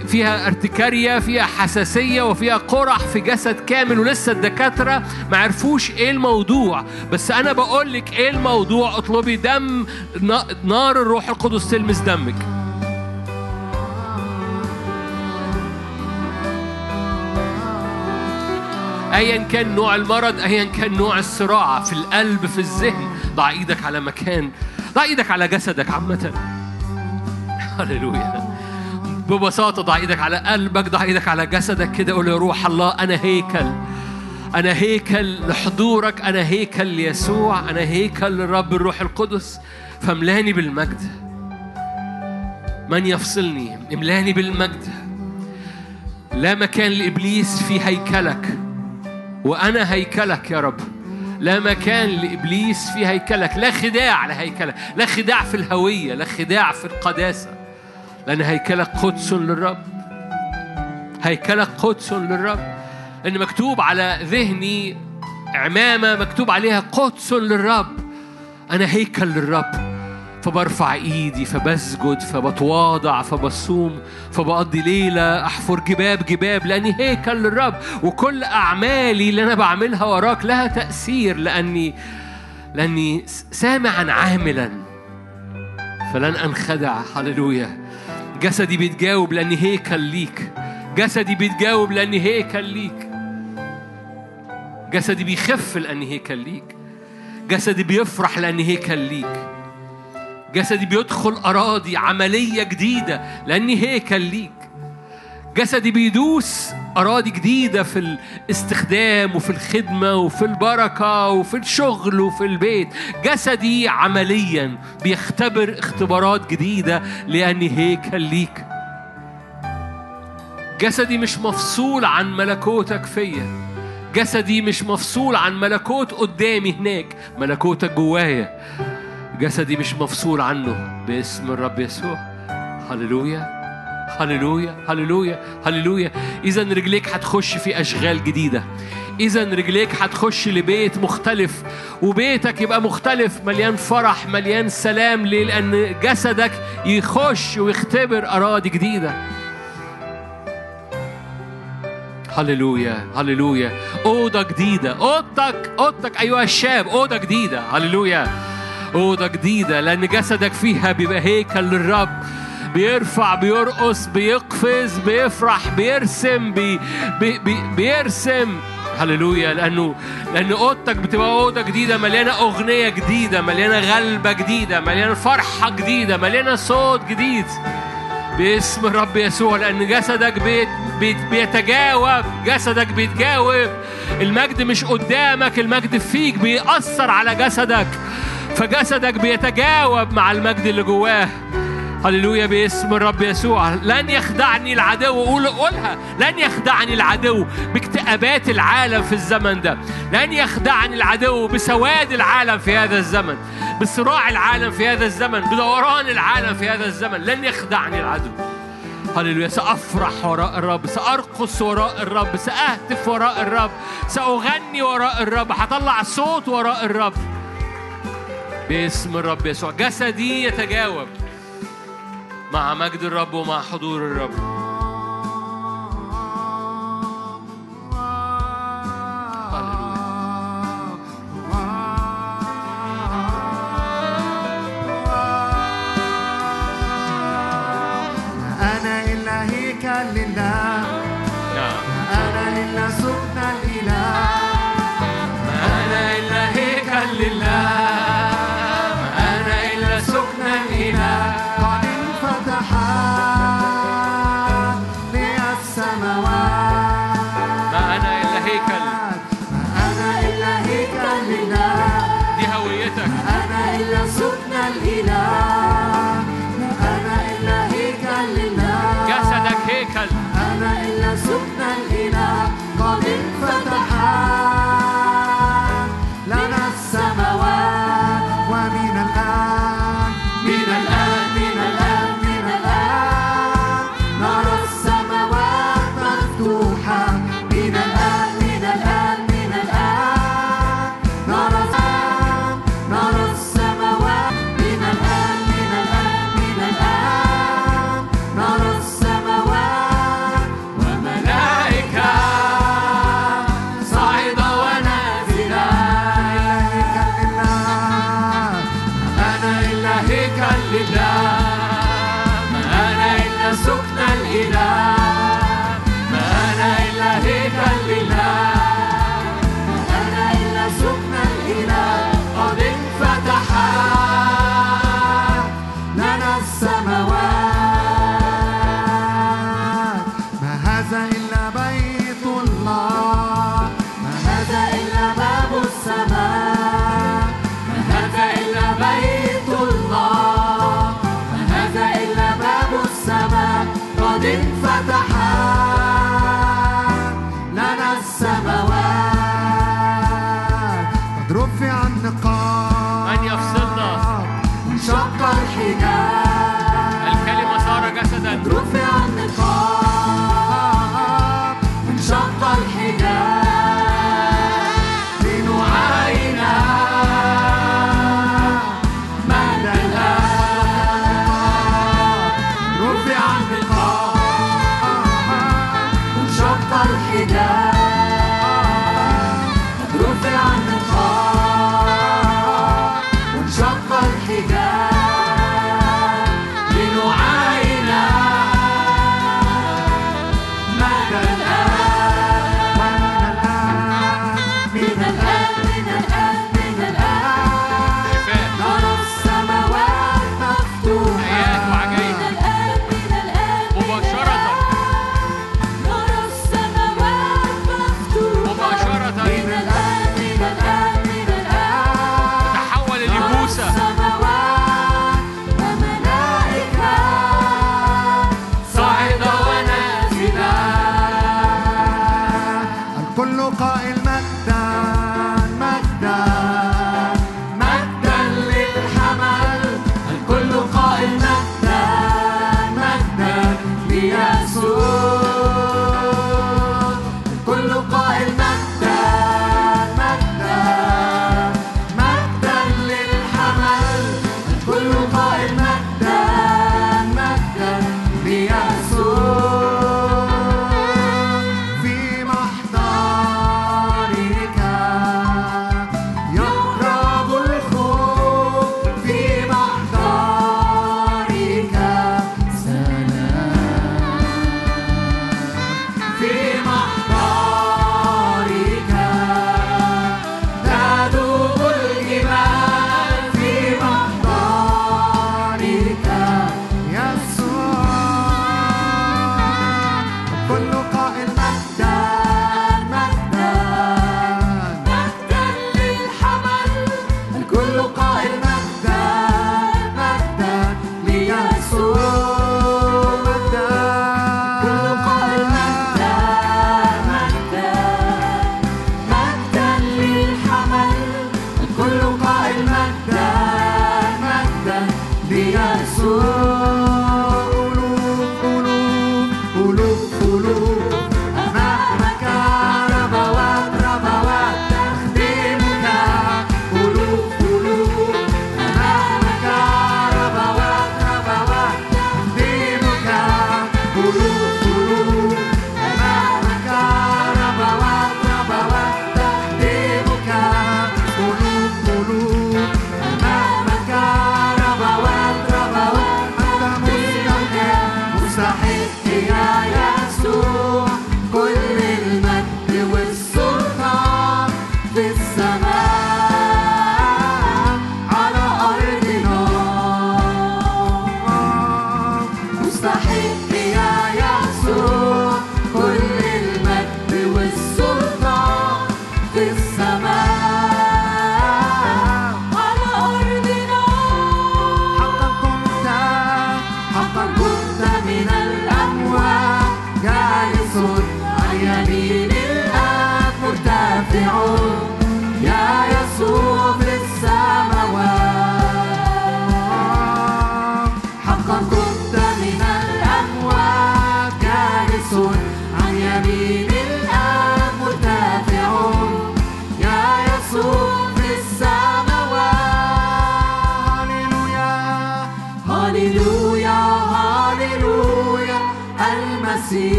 فيها ارتكارية فيها حساسية وفيها قرح في جسد كامل ولسه الدكاترة ما عرفوش إيه الموضوع. بس أنا بقول لك إيه الموضوع اطلبي دم نا- نار الروح القدس تلمس دمك. ايا كان نوع المرض ايا كان نوع الصراع في القلب في الذهن. ضع إيدك على مكان ضع إيدك على جسدك عامة. هللويا. ببساطة ضع إيدك على قلبك ضع إيدك على جسدك كده قول يا روح الله أنا هيكل. أنا هيكل لحضورك أنا هيكل ليسوع أنا هيكل للرب الروح القدس. فاملاني بالمجد. من يفصلني؟ املاني بالمجد. لا مكان لإبليس في هيكلك. وأنا هيكلك يا رب. لا مكان لإبليس في هيكلك. لا خداع لهيكلك. لا خداع في الهوية. لا خداع في القداسة. لأن هيكلك قدس للرب. هيكلك قدس للرب. ان مكتوب على ذهني عمامة مكتوب عليها قدس للرب. أنا هيكل للرب. فبرفع إيدي فبسجد فبتواضع فبصوم فبقضي ليلة أحفر جباب جباب لأني هيكل للرب. وكل أعمالي اللي أنا بعملها وراك لها تأثير لأني لأني سامعا عاملا. فلن أنخدع. هللويا. جسدي بيتجاوب لاني هيكل ليك جسدي بيتجاوب لاني هيكل ليك جسدي بيخف لاني هيكل ليك جسدي بيفرح لاني هيكل ليك جسدي بيدخل أراضي عملية جديدة لأني هيكل ليك جسدي بيدوس أراضي جديدة في الاستخدام وفي الخدمة وفي البركة وفي الشغل وفي البيت. جسدي عمليا بيختبر اختبارات جديدة لأني هيكل ليك جسدي مش مفصول عن ملكوتك فيا. جسدي مش مفصول عن ملكوت قدامي هناك. ملكوتك جوايا. جسدي مش مفصول عنه باسم الرب يسوع. هللويا. هللويا هللويا هللويا. اذا رجليك هتخش في أشغال جديدة. اذا رجليك هتخش لبيت مختلف وبيتك يبقى مختلف. مليان فرح مليان سلام ليه لأن جسدك يخش ويختبر أراضي جديدة. هللويا هللويا. أوضة جديدة. أوضتك أوضتك أيها الشاب أوضة جديدة. هللويا. أوضة جديدة لأن جسدك فيها بيبقى هيكل للرب. بيرفع بيرقص بيقفز بيفرح بيرسم بي بي بي بيرسم. هللويا لأنه لأن أوضتك بتبقى أوضة جديدة مليانة أغنية جديدة مليانة غلبة جديدة مليانة فرحة جديدة مليانة صوت جديد. باسم الرب يسوع لأن جسدك بيت بيت بيتجاوب جسدك بيتجاوب. المجد مش قدامك المجد فيك بيأثر على جسدك. فجسدك بيتجاوب مع المجد اللي جواه. هللويا باسم الرب يسوع. لن يخدعني العدو. قول قولها. لن يخدعني العدو باكتئابات العالم في الزمن ده. لن يخدعني العدو بسواد العالم في هذا الزمن. بصراع العالم في هذا الزمن. بدوران العالم في هذا الزمن. لن يخدعني العدو. هللويا. سأفرح وراء الرب. سأرقص وراء الرب. سأهتف وراء الرب. سأغني وراء الرب. هطلع صوت وراء الرب. باسم الرب يسوع. جسدي يتجاوب. مع مجد الرب ومع حضور الرب.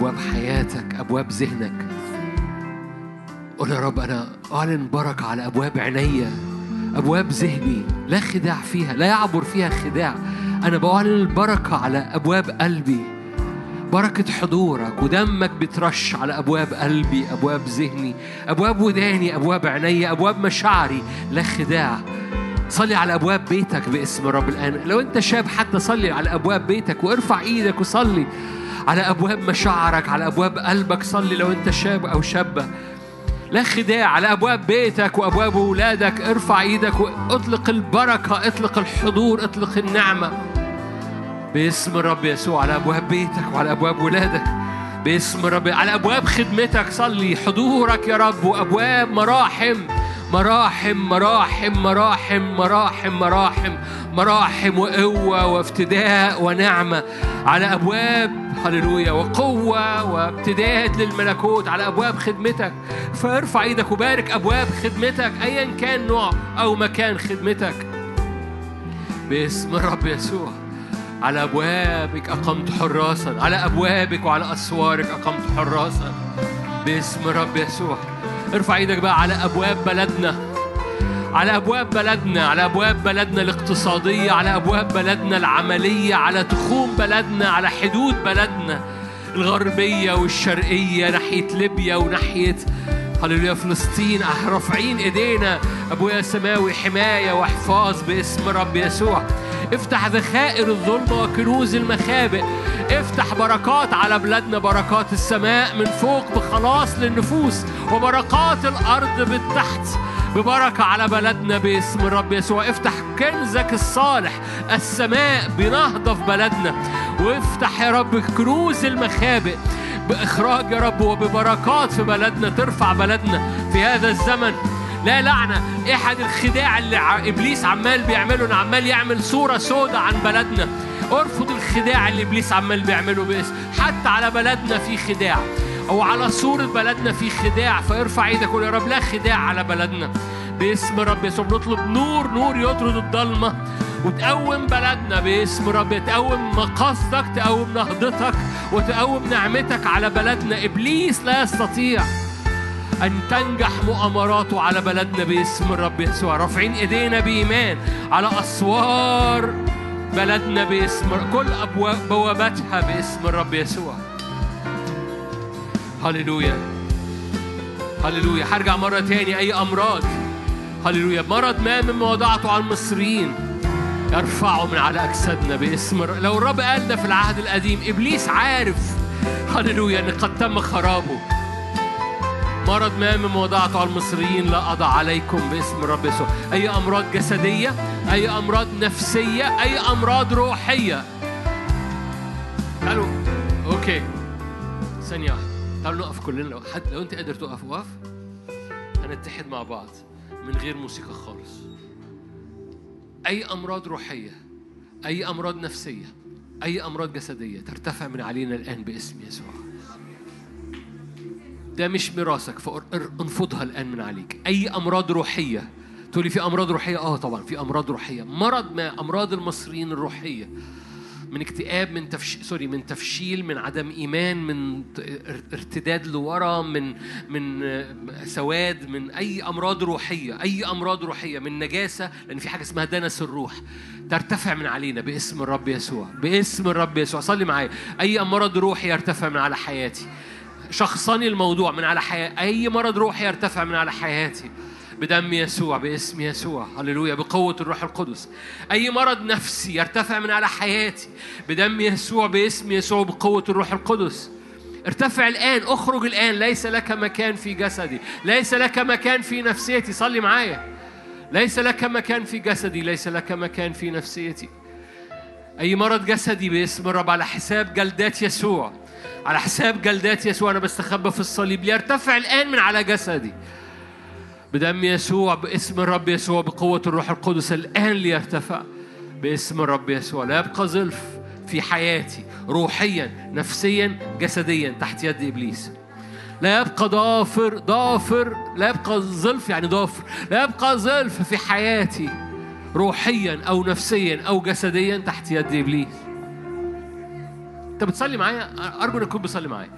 أبواب حياتك أبواب ذهنك. قول يا رب أنا أعلن بركة على أبواب عينيا أبواب ذهني لا خداع فيها لا يعبر فيها خداع. أنا بعلن البركة على أبواب قلبي. بركة حضورك ودمك بترش على أبواب قلبي أبواب ذهني أبواب وداني أبواب عيني أبواب مشاعري لا خداع. صلي على أبواب بيتك باسم الرب الآن. لو أنت شاب حتى صلي على أبواب بيتك وارفع إيدك وصلي. على أبواب مشاعرك على أبواب قلبك. صلي لو أنت شاب أو شابة. لا خداع على أبواب بيتك وأبواب أولادك ارفع إيدك واطلق البركة اطلق الحضور اطلق النعمة. باسم الرب يسوع على أبواب بيتك وعلى أبواب ولادك. باسم الرب على أبواب خدمتك. صلي حضورك يا رب وأبواب مراحم. مراحم مراحم مراحم مراحم مراحم مراحم وقوة وافتداء ونعمة على أبواب هللويا وقوة وابتداد للملكوت على أبواب خدمتك. فارفع إيدك وبارك أبواب خدمتك أيا كان نوع أو مكان خدمتك. باسم الرب يسوع على أبوابك أقمت حراسا على أبوابك وعلى أسوارك أقمت حراسا. باسم الرب يسوع. ارفع إيدك بقى على أبواب بلدنا. على أبواب بلدنا على أبواب بلدنا الاقتصادية على أبواب بلدنا العملية على تخوم بلدنا على حدود بلدنا الغربية والشرقية ناحية ليبيا وناحية هللويا فلسطين. رافعين ايدينا ابويا سماوي حماية وحفاظ باسم رب يسوع. افتح ذخائر الظلمه وكنوز المخابئ. افتح بركات على بلادنا بركات السماء من فوق بخلاص للنفوس وبركات الأرض بالتحت ببركة على بلدنا باسم الرب يسوع. افتح كنزك الصالح السماء بنهضة في بلدنا. وافتح يا رب كنوز المخابئ بإخراج يا رب وببركات في بلدنا ترفع بلدنا في هذا الزمن. لا لعنة. إحد الخداع اللي إبليس عمال بيعمله إنه عمال يعمل صورة سودة عن بلدنا. أرفض الخداع اللي إبليس عمال بيعمله باسم حتى على بلدنا في خداع. أو على صورة بلدنا في خداع. فارفع إيدك وقول يا رب لا خداع على بلدنا. بإسم رب يسوع. بنطلب نور نور يطرد الضلمة. وتقوم بلدنا بإسم رب. تقوم مقاصدك تقوم نهضتك وتقوم نعمتك على بلدنا. إبليس لا يستطيع أن تنجح مؤامراته على بلدنا باسم الرب يسوع. رافعين إيدينا بإيمان على أسوار بلدنا باسم كل أبواب بوابتها باسم الرب يسوع. هللويا. هللويا. هرجع مرة تاني أي أمراض. هللويا. مرض ما مما وضعته على المصريين. يرفعه من على أجسادنا باسم الرب لو الرب قال ده في العهد القديم إبليس عارف. هللويا إن قد تم خرابه. مرض ما مما وضعته على المصريين لا أضع عليكم باسم الرب يسوع. أي أمراض جسدية أي أمراض نفسية أي أمراض روحية. تعالوا أوكي. ثانية واحدة تعالوا نقف كلنا. لو حد لو أنت قادر تقف وقف هنتحد مع بعض من غير موسيقى خالص. أي أمراض روحية أي أمراض نفسية أي أمراض جسدية ترتفع من علينا الآن باسم يسوع. ده مش ميراثك فانفضها الآن من عليك. أي أمراض روحية. تقولي في أمراض روحية؟ آه طبعا في أمراض روحية. مرض ما أمراض المصريين الروحية. من اكتئاب من تفش... سوري من تفشيل من عدم إيمان من ارتداد لورا من من آه، سواد من أي أمراض روحية. أي أمراض روحية. من نجاسة لأن في حاجة اسمها دنس الروح. ترتفع من علينا باسم الرب يسوع. باسم الرب يسوع. صلي معايا. أي مرض روحي يرتفع من على حياتي. شخصني الموضوع من على حياتي أي مرض روحي يرتفع من على حياتي بدم يسوع باسم يسوع. هللويا. بقوة الروح القدس. أي مرض نفسي يرتفع من على حياتي بدم يسوع باسم يسوع بقوة الروح القدس. ارتفع الآن أخرج الآن. ليس لك مكان في جسدي. ليس لك مكان في نفسيتي. صلي معايا. ليس لك مكان في جسدي. ليس لك مكان في نفسيتي. أي مرض جسدي باسم الرب على حساب جلدات يسوع. على حساب جلدات يسوع أنا بستخبى في الصليب. ليرتفع الآن من على جسدي. بدم يسوع باسم الرب يسوع بقوة الروح القدس الآن ليرتفع. باسم الرب يسوع لا يبقى زلف في حياتي روحيا نفسيا جسديا تحت يد إبليس. لا يبقى ضافر ضافر لا يبقى زلف يعني ضافر. لا يبقى زلف في حياتي روحيا أو نفسيا أو جسديا تحت يد إبليس. أنت بتصلي معايا؟ أرجو أن تكون بتصلي معايا.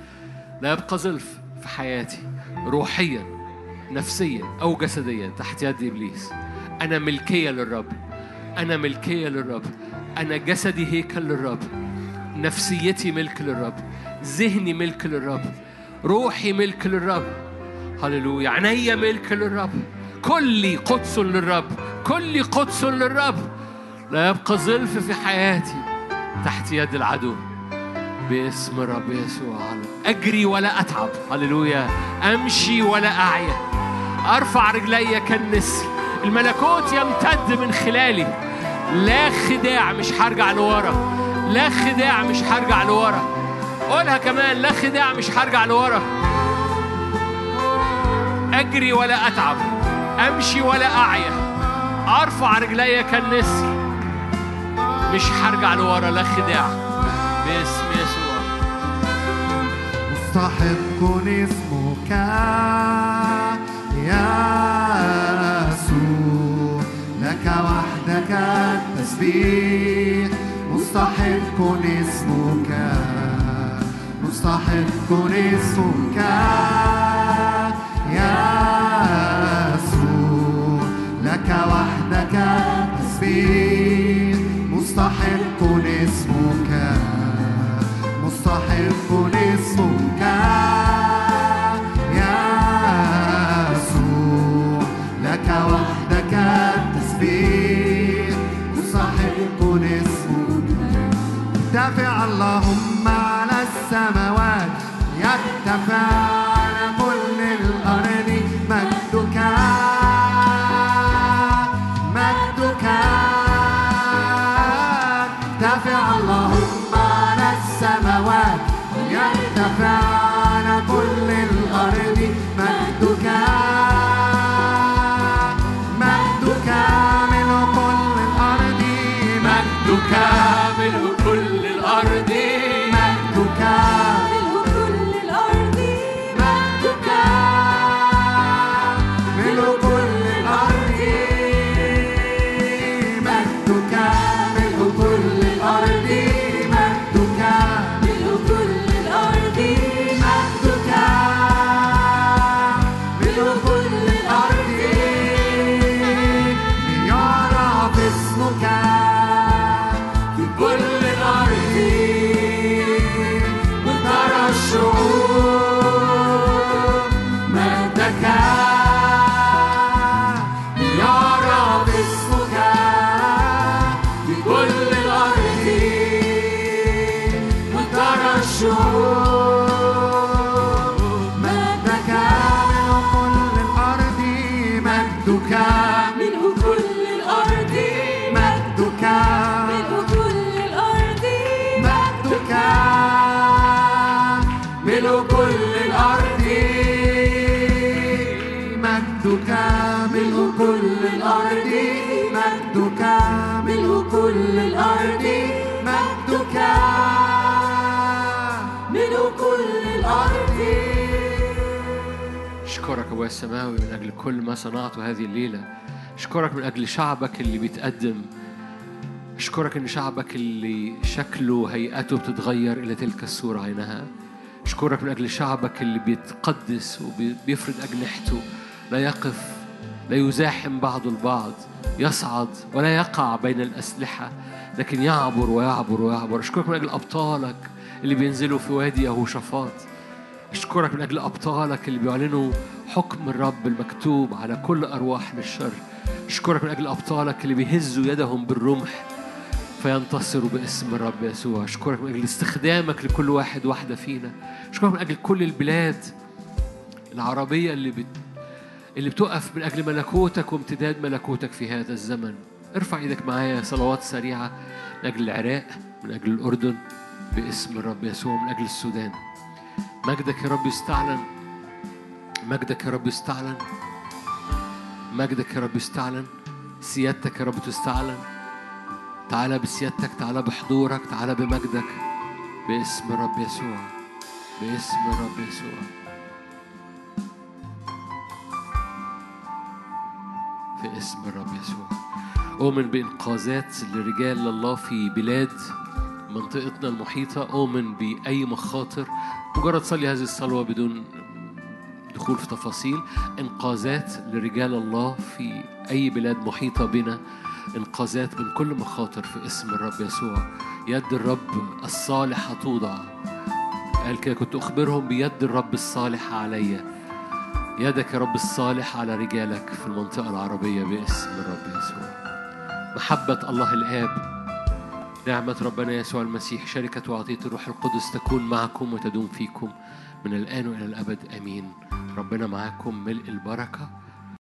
لا يبقى زلف في حياتي روحيا نفسيا أو جسديا تحت يد إبليس. أنا ملكية للرب. أنا ملكية للرب. أنا جسدي هيكل للرب. نفسيتي ملك للرب. ذهني ملك للرب. روحي ملك للرب. هللويا. عينيا ملك للرب. كلي قدس للرب. كلي قدس للرب. لا يبقى زلف في حياتي تحت يد العدو. باسم الرب يسوع. أجري ولا أتعب. هللويا. أمشي ولا أعيا أرفع رجلي كالنسر. الملكوت يمتد من خلالي. لا خداع مش هرجع لورا. لا خداع مش هرجع لورا. قولها كمان. لا خداع مش هرجع لورا. أجري ولا أتعب. أمشي ولا أعيا أرفع رجلي كالنسر. مش هرجع لورا. لا خداع. باسم يسوع. مستحق اسمك يا يسوع لك وحدك التسبيح. مستحق اسمك مستحق اسمك يا يسوع لك وحدك التسبيح. مستحق اسمك مستحق كل الأرض مجدك ملء كل الأرض. أشكرك أبويا السماوي من أجل كل ما صنعته هذه الليلة. أشكرك من أجل شعبك اللي بيتقدم أشكرك إن شعبك اللي شكله هيئته بتتغير إلى تلك الصورة عينها. أشكرك من أجل شعبك اللي بيتقدس وبيفرد أجنحته. لا يقف لا يزاحم بعض البعض يصعد ولا يقع بين الأسلحة لكن يعبر ويعبر ويعبر. أشكرك من أجل أبطالك اللي بينزلوا في وادي يهوشافاط. أشكرك من أجل أبطالك اللي بيعلنوا حكم الرب المكتوب على كل أرواح للشر أشكرك من أجل أبطالك اللي بيهزوا يدهم بالرمح فينتصروا باسم الرب يسوع. أشكرك من أجل استخدامك لكل واحد واحدة فينا. أشكرك من أجل كل البلاد العربية اللي بت... اللي بتقف من أجل ملكوتك وامتداد ملكوتك في هذا الزمن. ارفع إيدك معايا صلوات سريعة من أجل العراق من أجل الأردن باسم الرب يسوع من أجل السودان. مجدك يا رب يستعلن. مجدك يا رب يستعلن. مجدك يا رب يستعلن. سيادتك يا رب تستعلن. تعالى بسيادتك تعالى بحضورك تعالى بمجدك. باسم الرب يسوع. باسم الرب يسوع. في اسم الرب يسوع. أؤمن بإنقاذات لرجال الله في بلاد منطقتنا المحيطة. أؤمن بأي مخاطر. مجرد صلي هذه الصلوة بدون دخول في تفاصيل. إنقاذات لرجال الله في أي بلاد محيطة بنا. إنقاذات من كل مخاطر في اسم الرب يسوع. يد الرب الصالحة توضع. قال كده كنت أخبرهم بيد الرب الصالحة عليّ. يدك يا رب الصالح على رجالك في المنطقة العربية باسم الرب يسوع. محبة الله الآب نعمة ربنا يسوع المسيح شركة وعطية الروح القدس تكون معكم وتدوم فيكم من الآن وإلى الأبد. آمين. ربنا معاكم ملء البركة.